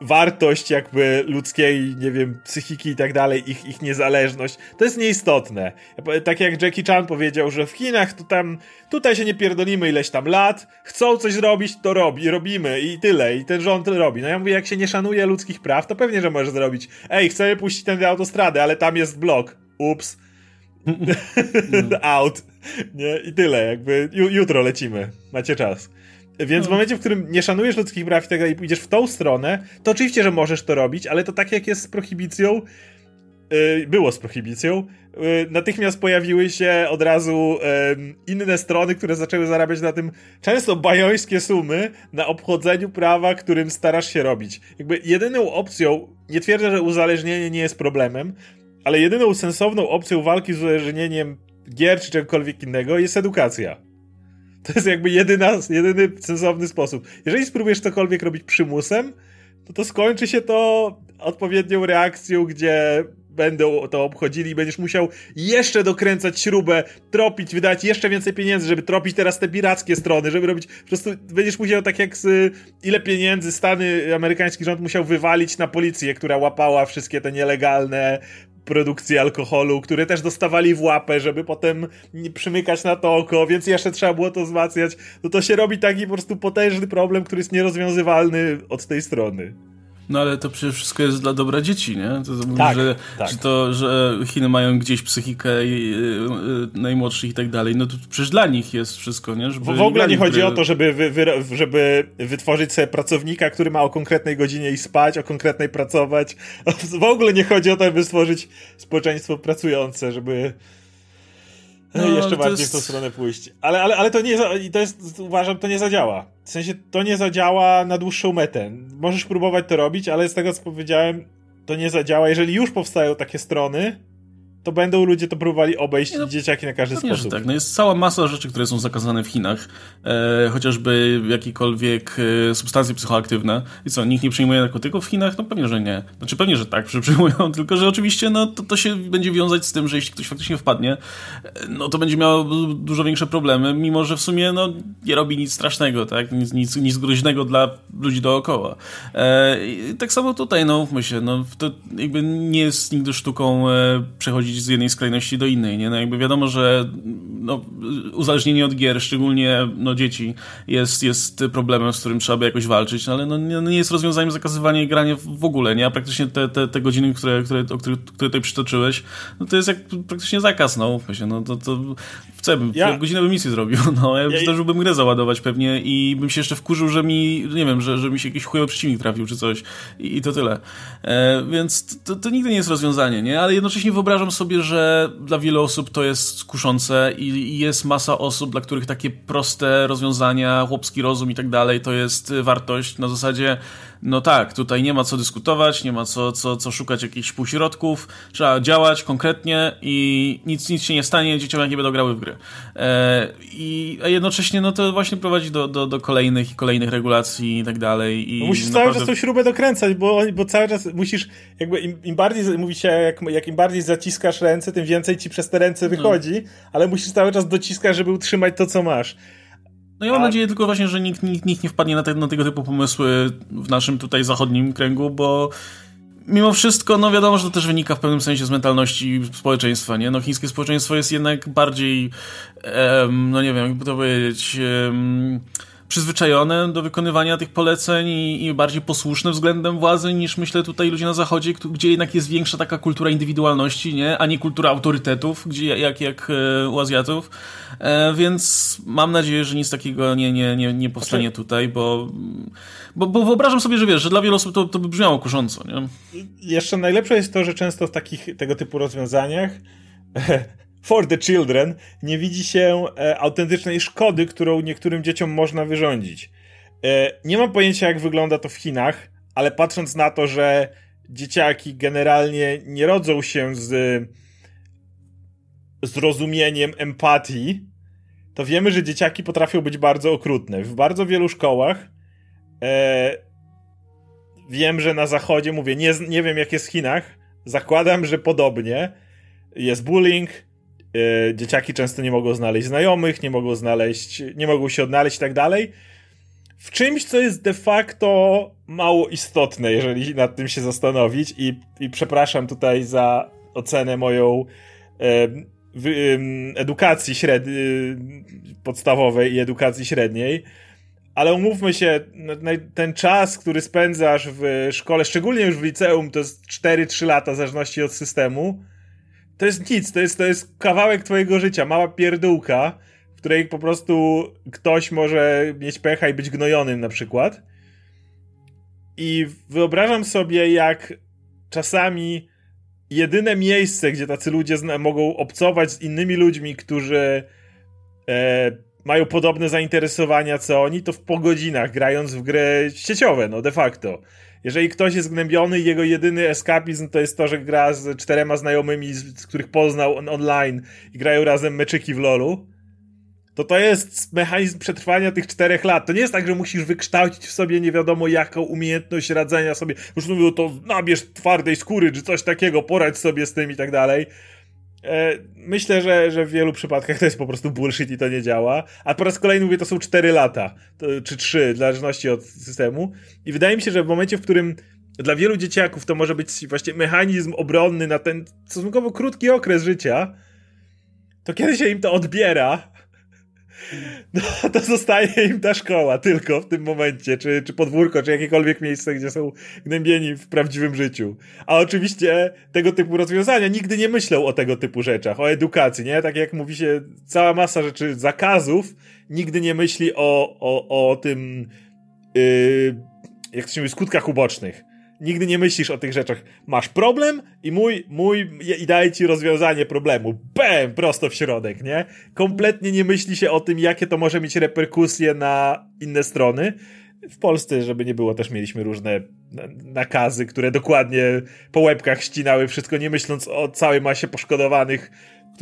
[SPEAKER 2] wartość jakby ludzkiej, nie wiem, psychiki i tak dalej, ich, ich niezależność, to jest nieistotne. Tak jak Jackie Chan powiedział, że w Chinach to tam, tutaj się nie pierdolimy ileś tam lat, chcą coś zrobić, to robi, robimy i tyle, i ten rząd robi. No ja mówię, jak się nie szanuje ludzkich praw, to pewnie, że możesz zrobić, ej, chcemy puścić tę autostradę, ale tam jest blok, ups, Out. Nie? I tyle, jakby jutro lecimy. Macie czas. Więc w no. momencie, w którym nie szanujesz ludzkich praw i tak dalej, pójdziesz w tą stronę, to oczywiście, że możesz to robić, ale to tak jak jest z prohibicją, yy, było z prohibicją, yy, natychmiast pojawiły się od razu inne strony, które zaczęły zarabiać na tym często bajońskie sumy na obchodzeniu prawa, którym starasz się robić. Jakby jedyną opcją, nie twierdzę, że uzależnienie nie jest problemem, ale jedyną sensowną opcją walki z uzależnieniem gier czy czegokolwiek innego jest edukacja. To jest jakby jedyna, jedyny sensowny sposób. Jeżeli spróbujesz cokolwiek robić przymusem, to to skończy się to odpowiednią reakcją, gdzie będą to obchodzili i będziesz musiał jeszcze dokręcać śrubę, tropić, wydać jeszcze więcej pieniędzy, żeby tropić teraz te pirackie strony, żeby robić, po prostu będziesz musiał tak jak z ile pieniędzy Stany, amerykański rząd musiał wywalić na policję, która łapała wszystkie te nielegalne produkcji alkoholu, które też dostawali w łapę, żeby potem przymykać na to oko, więc jeszcze trzeba było to wzmacniać. No to się robi taki po prostu potężny problem, który jest nierozwiązywalny od tej strony.
[SPEAKER 1] No ale to przecież wszystko jest dla dobra dzieci, nie? To, to tak, że, tak. że to, że Chiny mają gdzieś psychikę i, y, najmłodszych i tak dalej, no to przecież dla nich jest wszystko, nie?
[SPEAKER 2] Żeby w ogóle nie chodzi o to, żeby, wy, wy, żeby wytworzyć sobie pracownika, który ma o konkretnej godzinie i spać, o konkretnej pracować. W ogóle nie chodzi o to, żeby stworzyć społeczeństwo pracujące, żeby no, jeszcze bardziej jest... w tą stronę pójść. Ale, ale, ale to nie, to jest, uważam, to nie zadziała. W sensie, to nie zadziała na dłuższą metę. Możesz próbować to robić, ale z tego, co powiedziałem, to nie zadziała. Jeżeli już powstają takie strony, to będą ludzie to próbowali obejść no, dzieciaki na każdy pewnie, sposób.
[SPEAKER 1] tak. No jest cała masa rzeczy, które są zakazane w Chinach, e, chociażby jakiekolwiek e, substancje psychoaktywne. I co, nikt nie przyjmuje narkotyków w Chinach? No pewnie, że nie. Znaczy pewnie, że tak, przyjmują, tylko że oczywiście no, to, to się będzie wiązać z tym, że jeśli ktoś faktycznie wpadnie, e, no to będzie miał dużo większe problemy, mimo że w sumie no, nie robi nic strasznego, tak? Nic, nic, nic groźnego dla ludzi dookoła. E, tak samo tutaj, no myślę, no, to jakby nie jest nigdy sztuką e, przechodzić z jednej skrajności do innej, nie? No jakby wiadomo, że no, uzależnienie od gier, szczególnie no, dzieci, jest, jest problemem, z którym trzeba by jakoś walczyć, no, ale no, nie, no, nie jest rozwiązaniem zakazywanie grania w ogóle, nie? A praktycznie te, te, te godziny, które, które, o których, które tutaj przytoczyłeś, no to jest jak praktycznie zakaz, no, właśnie, no to, to co bym, ja, godzinę bym nic nie zrobił, no, ja, ja zdążyłbym grę załadować pewnie i bym się jeszcze wkurzył, że mi, nie wiem, że, że mi się jakiś chujowy przeciwnik trafił czy coś i, i to tyle. E, więc to, to nigdy nie jest rozwiązanie, nie? Ale jednocześnie wyobrażam sobie, że dla wielu osób to jest kuszące i, i jest masa osób, dla których takie proste rozwiązania, chłopski rozum i tak dalej, to jest wartość. Na zasadzie no tak, tutaj nie ma co dyskutować, nie ma co, co, co szukać jakichś półśrodków, trzeba działać konkretnie i nic, nic się nie stanie, dzieciom nie będą grały w gry. E, I a jednocześnie no to właśnie prowadzi do, do, do kolejnych i kolejnych regulacji i tak dalej. I
[SPEAKER 2] no musisz naprawdę... cały czas tą śrubę dokręcać, bo, bo cały czas musisz, jakby im, im bardziej, mówi się, jak, jak im bardziej zaciskasz ręce, tym więcej ci przez te ręce no. wychodzi, no. ale musisz cały czas dociskać, żeby utrzymać to, co masz.
[SPEAKER 1] No ja mam nadzieję tylko właśnie, że nikt, nikt, nikt nie wpadnie na, te, na tego typu pomysły w naszym tutaj zachodnim kręgu, bo mimo wszystko, no wiadomo, że to też wynika w pewnym sensie z mentalności społeczeństwa, nie? No chińskie społeczeństwo jest jednak bardziej, um, no nie wiem, jakby to powiedzieć... Um, przyzwyczajone do wykonywania tych poleceń i, i, bardziej posłuszne względem władzy niż myślę tutaj ludzie na zachodzie, gdzie jednak jest większa taka kultura indywidualności, nie? a nie kultura autorytetów, gdzie, jak, jak e, u Azjatów. E, więc mam nadzieję, że nic takiego nie, nie, nie, nie powstanie znaczy... tutaj, bo, bo, bo wyobrażam sobie, że wiesz, że dla wielu osób to, to by brzmiało kusząco. Nie?
[SPEAKER 2] Jeszcze najlepsze jest to, że często w takich tego typu rozwiązaniach for the children nie widzi się e, autentycznej szkody, którą niektórym dzieciom można wyrządzić. E, nie mam pojęcia, jak wygląda to w Chinach, ale patrząc na to, że dzieciaki generalnie nie rodzą się z zrozumieniem empatii, to wiemy, że dzieciaki potrafią być bardzo okrutne. W bardzo wielu szkołach e, wiem, że na zachodzie, mówię, nie, nie wiem jak jest w Chinach, zakładam, że podobnie. Jest bullying, e, dzieciaki często nie mogą znaleźć znajomych, nie mogą znaleźć, nie mogą się odnaleźć i tak dalej. W czymś, co jest de facto mało istotne, jeżeli nad tym się zastanowić i, i przepraszam tutaj za ocenę moją e, edukacji średniej, podstawowej i edukacji średniej, ale umówmy się, ten czas, który spędzasz w szkole, szczególnie już w liceum, to jest 4-3 lata, w zależności od systemu, to jest nic, to jest, to jest kawałek twojego życia, mała pierdółka, w której po prostu ktoś może mieć pecha i być gnojonym na przykład. I wyobrażam sobie, jak czasami jedyne miejsce, gdzie tacy ludzie mogą obcować z innymi ludźmi, którzy e, mają podobne zainteresowania co oni, to w po godzinach, grając w gry sieciowe, no de facto. Jeżeli ktoś jest gnębiony i jego jedyny eskapizm to jest to, że gra z czterema znajomymi, z których poznał on online i grają razem meczyki w LoLu, to to jest mechanizm przetrwania tych czterech lat. To nie jest tak, że musisz wykształcić w sobie nie wiadomo jaką umiejętność radzenia sobie. Już mówią, to nabierz twardej skóry, czy coś takiego, poradź sobie z tym i tak dalej. E, myślę, że, że w wielu przypadkach to jest po prostu bullshit i to nie działa. A po raz kolejny mówię, to są cztery lata, to, czy trzy, w zależności od systemu. I wydaje mi się, że w momencie, w którym dla wielu dzieciaków to może być właśnie mechanizm obronny na ten stosunkowo krótki okres życia, to kiedy się im to odbiera, no, to zostaje im ta szkoła tylko w tym momencie, czy, czy podwórko, czy jakiekolwiek miejsce, gdzie są gnębieni w prawdziwym życiu. A oczywiście tego typu rozwiązania nigdy nie myślą o tego typu rzeczach, o edukacji, nie? Tak jak mówi się, cała masa rzeczy, zakazów, nigdy nie myśli o, o, o tym, yy, jak to się mówi, skutkach ubocznych nigdy nie myślisz o tych rzeczach. Masz problem i mój, mój, i daję ci rozwiązanie problemu. Bam! Prosto w środek, nie? Kompletnie nie myśli się o tym, jakie to może mieć reperkusje na inne strony. W Polsce, żeby nie było, też mieliśmy różne nakazy, które dokładnie po łebkach ścinały wszystko, nie myśląc o całej masie poszkodowanych,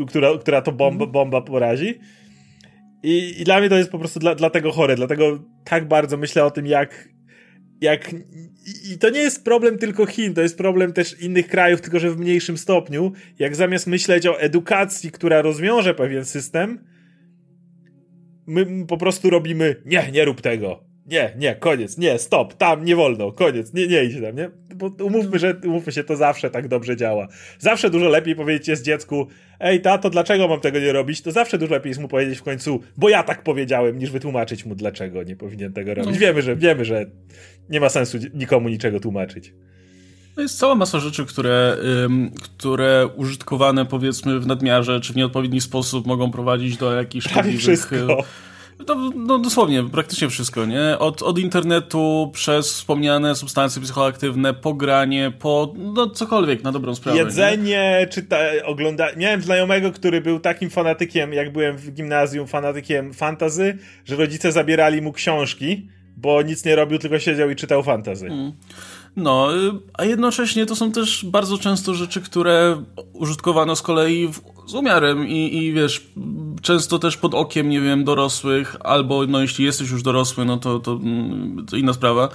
[SPEAKER 2] która, która to bomba, bomba porazi. I, I, dla mnie to jest po prostu dla, dlatego chore, dlatego tak bardzo myślę o tym, jak, jak i to nie jest problem tylko Chin, to jest problem też innych krajów, tylko że w mniejszym stopniu. Jak zamiast myśleć o edukacji, która rozwiąże pewien system, my po prostu robimy nie, nie rób tego. nie, nie, koniec, nie, stop, tam nie wolno, koniec, nie, nie idź tam, nie? Bo umówmy, że, umówmy się, to zawsze tak dobrze działa. Zawsze dużo lepiej powiedzieć jest dziecku, ej tato, dlaczego mam tego nie robić? To zawsze dużo lepiej jest mu powiedzieć w końcu, bo ja tak powiedziałem, niż wytłumaczyć mu, dlaczego nie powinien tego robić. No. Wiemy, że, wiemy, że nie ma sensu nikomu niczego tłumaczyć.
[SPEAKER 1] No jest cała masa rzeczy, które, ym, które użytkowane powiedzmy w nadmiarze, czy w nieodpowiedni sposób mogą prowadzić do jakichś
[SPEAKER 2] szkodliwych... wszystko
[SPEAKER 1] no, no, dosłownie, praktycznie wszystko, nie? Od, od internetu przez wspomniane substancje psychoaktywne, pogranie, po no cokolwiek na dobrą sprawę.
[SPEAKER 2] Jedzenie, czy ta, ogląda... Miałem znajomego, który był takim fanatykiem, jak byłem w gimnazjum, fanatykiem fantazy, że rodzice zabierali mu książki, bo nic nie robił, tylko siedział i czytał fantazy. Mm.
[SPEAKER 1] No, y, a jednocześnie to są też bardzo często rzeczy, które użytkowano z kolei w, z umiarem i, i wiesz, często też pod okiem, nie wiem, dorosłych, albo no jeśli jesteś już dorosły, no to, to, mm, to inna sprawa.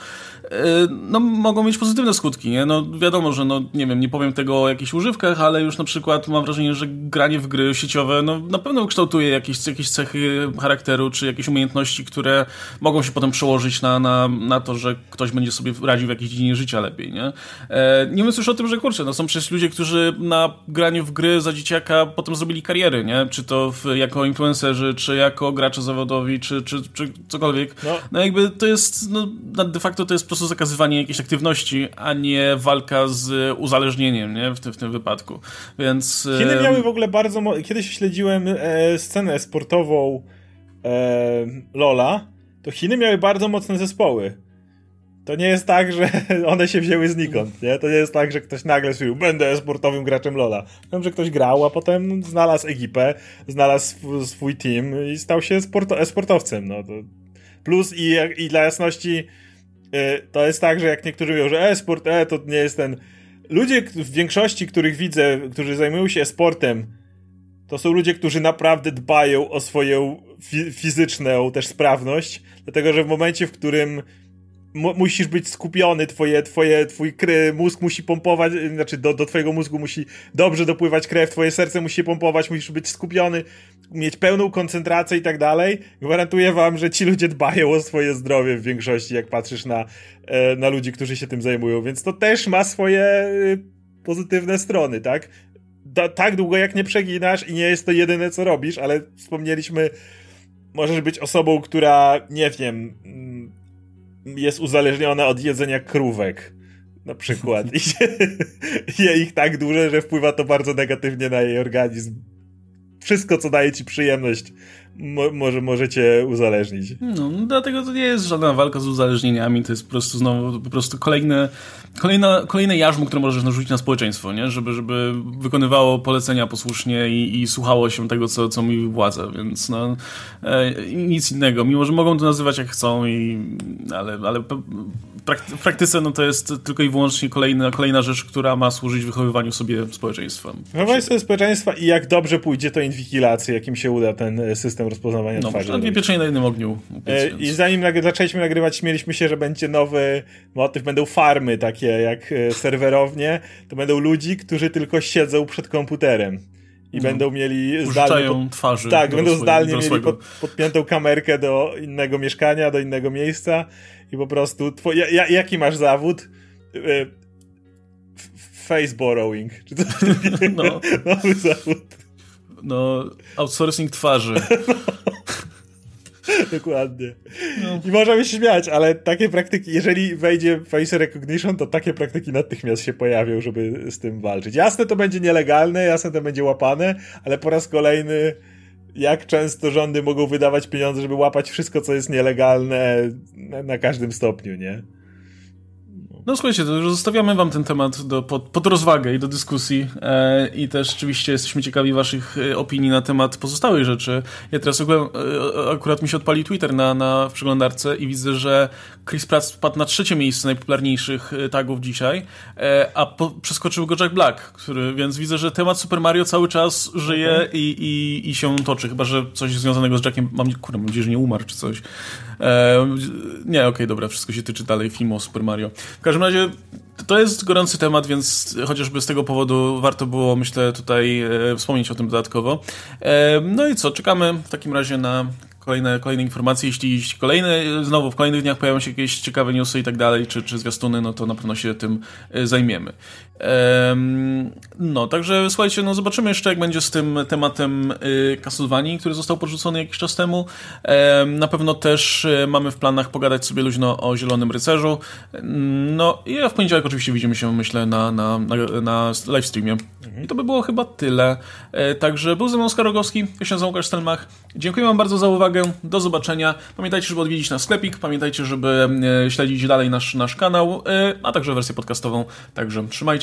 [SPEAKER 1] No, mogą mieć pozytywne skutki, nie? No, wiadomo, że, no, nie wiem, nie powiem tego o jakichś używkach, ale już na przykład mam wrażenie, że granie w gry sieciowe, no, na pewno kształtuje jakieś, jakieś cechy charakteru, czy jakieś umiejętności, które mogą się potem przełożyć na, na, na to, że ktoś będzie sobie radził w jakiejś dziedzinie życia lepiej, nie? E, nie mówiąc już o tym, że kurczę, no, są przecież ludzie, którzy na graniu w gry za dzieciaka potem zrobili kariery, nie? Czy to w, jako influencerzy, czy jako gracze zawodowi, czy, czy, czy cokolwiek. No. no jakby to jest, no, de facto to jest po prostu zakazywanie jakiejś aktywności, a nie walka z uzależnieniem, nie? W, tym, w tym wypadku. Więc...
[SPEAKER 2] Chiny e... miały w ogóle bardzo... Kiedyś śledziłem e, scenę sportową e, Lola, to Chiny miały bardzo mocne zespoły. To nie jest tak, że one się wzięły znikąd, nie? To nie jest tak, że ktoś nagle stwierdził, będę sportowym graczem Lola. Wiem, że ktoś grał, a potem znalazł ekipę, znalazł swój team i stał się sporto sportowcem, no to... Plus i, i dla jasności to jest tak, że jak niektórzy mówią, że e-sport, e, to nie jest ten... Ludzie w większości, których widzę, którzy zajmują się sportem, to są ludzie, którzy naprawdę dbają o swoją fi fizyczną też sprawność, dlatego że w momencie, w którym musisz być skupiony, twoje, twoje, twój kry, mózg musi pompować, znaczy do, do twojego mózgu musi dobrze dopływać krew, twoje serce musi pompować, musisz być skupiony, mieć pełną koncentrację i tak dalej. Gwarantuję wam, że ci ludzie dbają o swoje zdrowie w większości, jak patrzysz na, e, na ludzi, którzy się tym zajmują, więc to też ma swoje e, pozytywne strony, tak? Da, tak długo jak nie przeginasz i nie jest to jedyne co robisz, ale wspomnieliśmy, możesz być osobą, która, nie wiem, jest uzależniona od jedzenia krówek. Na przykład. I je ich tak duże, że wpływa to bardzo negatywnie na jej organizm. Wszystko, co daje ci przyjemność, mo może możecie uzależnić.
[SPEAKER 1] No, dlatego to nie jest żadna walka z uzależnieniami, to jest po prostu znowu po prostu kolejne, kolejne, kolejne jarzmo, które możesz narzucić na społeczeństwo, nie? Żeby, żeby wykonywało polecenia posłusznie i, i słuchało się tego, co, co mówi władza, więc no, e, nic innego. Mimo, że mogą to nazywać jak chcą, i, ale, ale w praktyce no, to jest tylko i wyłącznie kolejna, kolejna rzecz, która ma służyć wychowywaniu sobie społeczeństwa.
[SPEAKER 2] Wychowywaniu sobie społeczeństwa i jak dobrze pójdzie to inwigilację, jakim się uda ten system rozpoznawania
[SPEAKER 1] no,
[SPEAKER 2] twarzy.
[SPEAKER 1] No, dwie pieczenie na jednym ogniu.
[SPEAKER 2] E, I zanim zaczęliśmy nagrywać, śmieliśmy się, że będzie nowy motyw, będą farmy takie jak e, serwerownie, to będą ludzi, którzy tylko siedzą przed komputerem i no. będą mieli
[SPEAKER 1] zdalnie pod... twarzy.
[SPEAKER 2] Tak, będą zdalnie mieli pod, podpiętą kamerkę do innego mieszkania, do innego miejsca i po prostu two... ja, jaki masz zawód? E, face borrowing. Czy to no. nowy zawód?
[SPEAKER 1] No, outsourcing twarzy.
[SPEAKER 2] Dokładnie. No. I możemy się śmiać, ale takie praktyki, jeżeli wejdzie face recognition, to takie praktyki natychmiast się pojawią, żeby z tym walczyć. Jasne, to będzie nielegalne, jasne, to będzie łapane, ale po raz kolejny jak często rządy mogą wydawać pieniądze, żeby łapać wszystko, co jest nielegalne na, każdym stopniu, nie?
[SPEAKER 1] No słuchajcie, to już zostawiamy wam ten temat do, pod, pod rozwagę i do dyskusji e, i też oczywiście jesteśmy ciekawi waszych e, opinii na temat pozostałych rzeczy. Ja teraz akurat, e, akurat mi się odpali Twitter na, na w przeglądarce i widzę, że Chris Pratt spadł na trzecie miejsce najpopularniejszych e, tagów dzisiaj, e, a po, przeskoczył go Jack Black, który, więc widzę, że temat Super Mario cały czas żyje okay. i, i, i się toczy, chyba, że coś związanego z Jackiem, mam, kurde, mam nadzieję, że nie umarł czy coś. E, nie, okej, okay, dobra, wszystko się tyczy dalej filmu o Super Mario. W każdym razie to jest gorący temat, więc chociażby z tego powodu warto było, myślę, tutaj e, wspomnieć o tym dodatkowo. E, no i co, czekamy w takim razie na kolejne, kolejne informacje, jeśli, kolejne, znowu w kolejnych dniach pojawią się jakieś ciekawe newsy i tak dalej, czy, czy zwiastuny, no to na pewno się tym zajmiemy. No, także słuchajcie, no zobaczymy jeszcze, jak będzie z tym tematem Castlevanii, który został porzucony jakiś czas temu. Na pewno też mamy w planach pogadać sobie luźno o Zielonym Rycerzu. No i w poniedziałek oczywiście widzimy się, myślę, na, na, na, na livestreamie. I to by było chyba tyle. E, także był ze mną Oskar Rogowski, ja się nazywam Łukasz Stelmach. Dziękuję wam bardzo za uwagę, do zobaczenia. Pamiętajcie, żeby odwiedzić nasz sklepik, pamiętajcie, żeby e, śledzić dalej nasz, nasz kanał, e, a także wersję podcastową. Także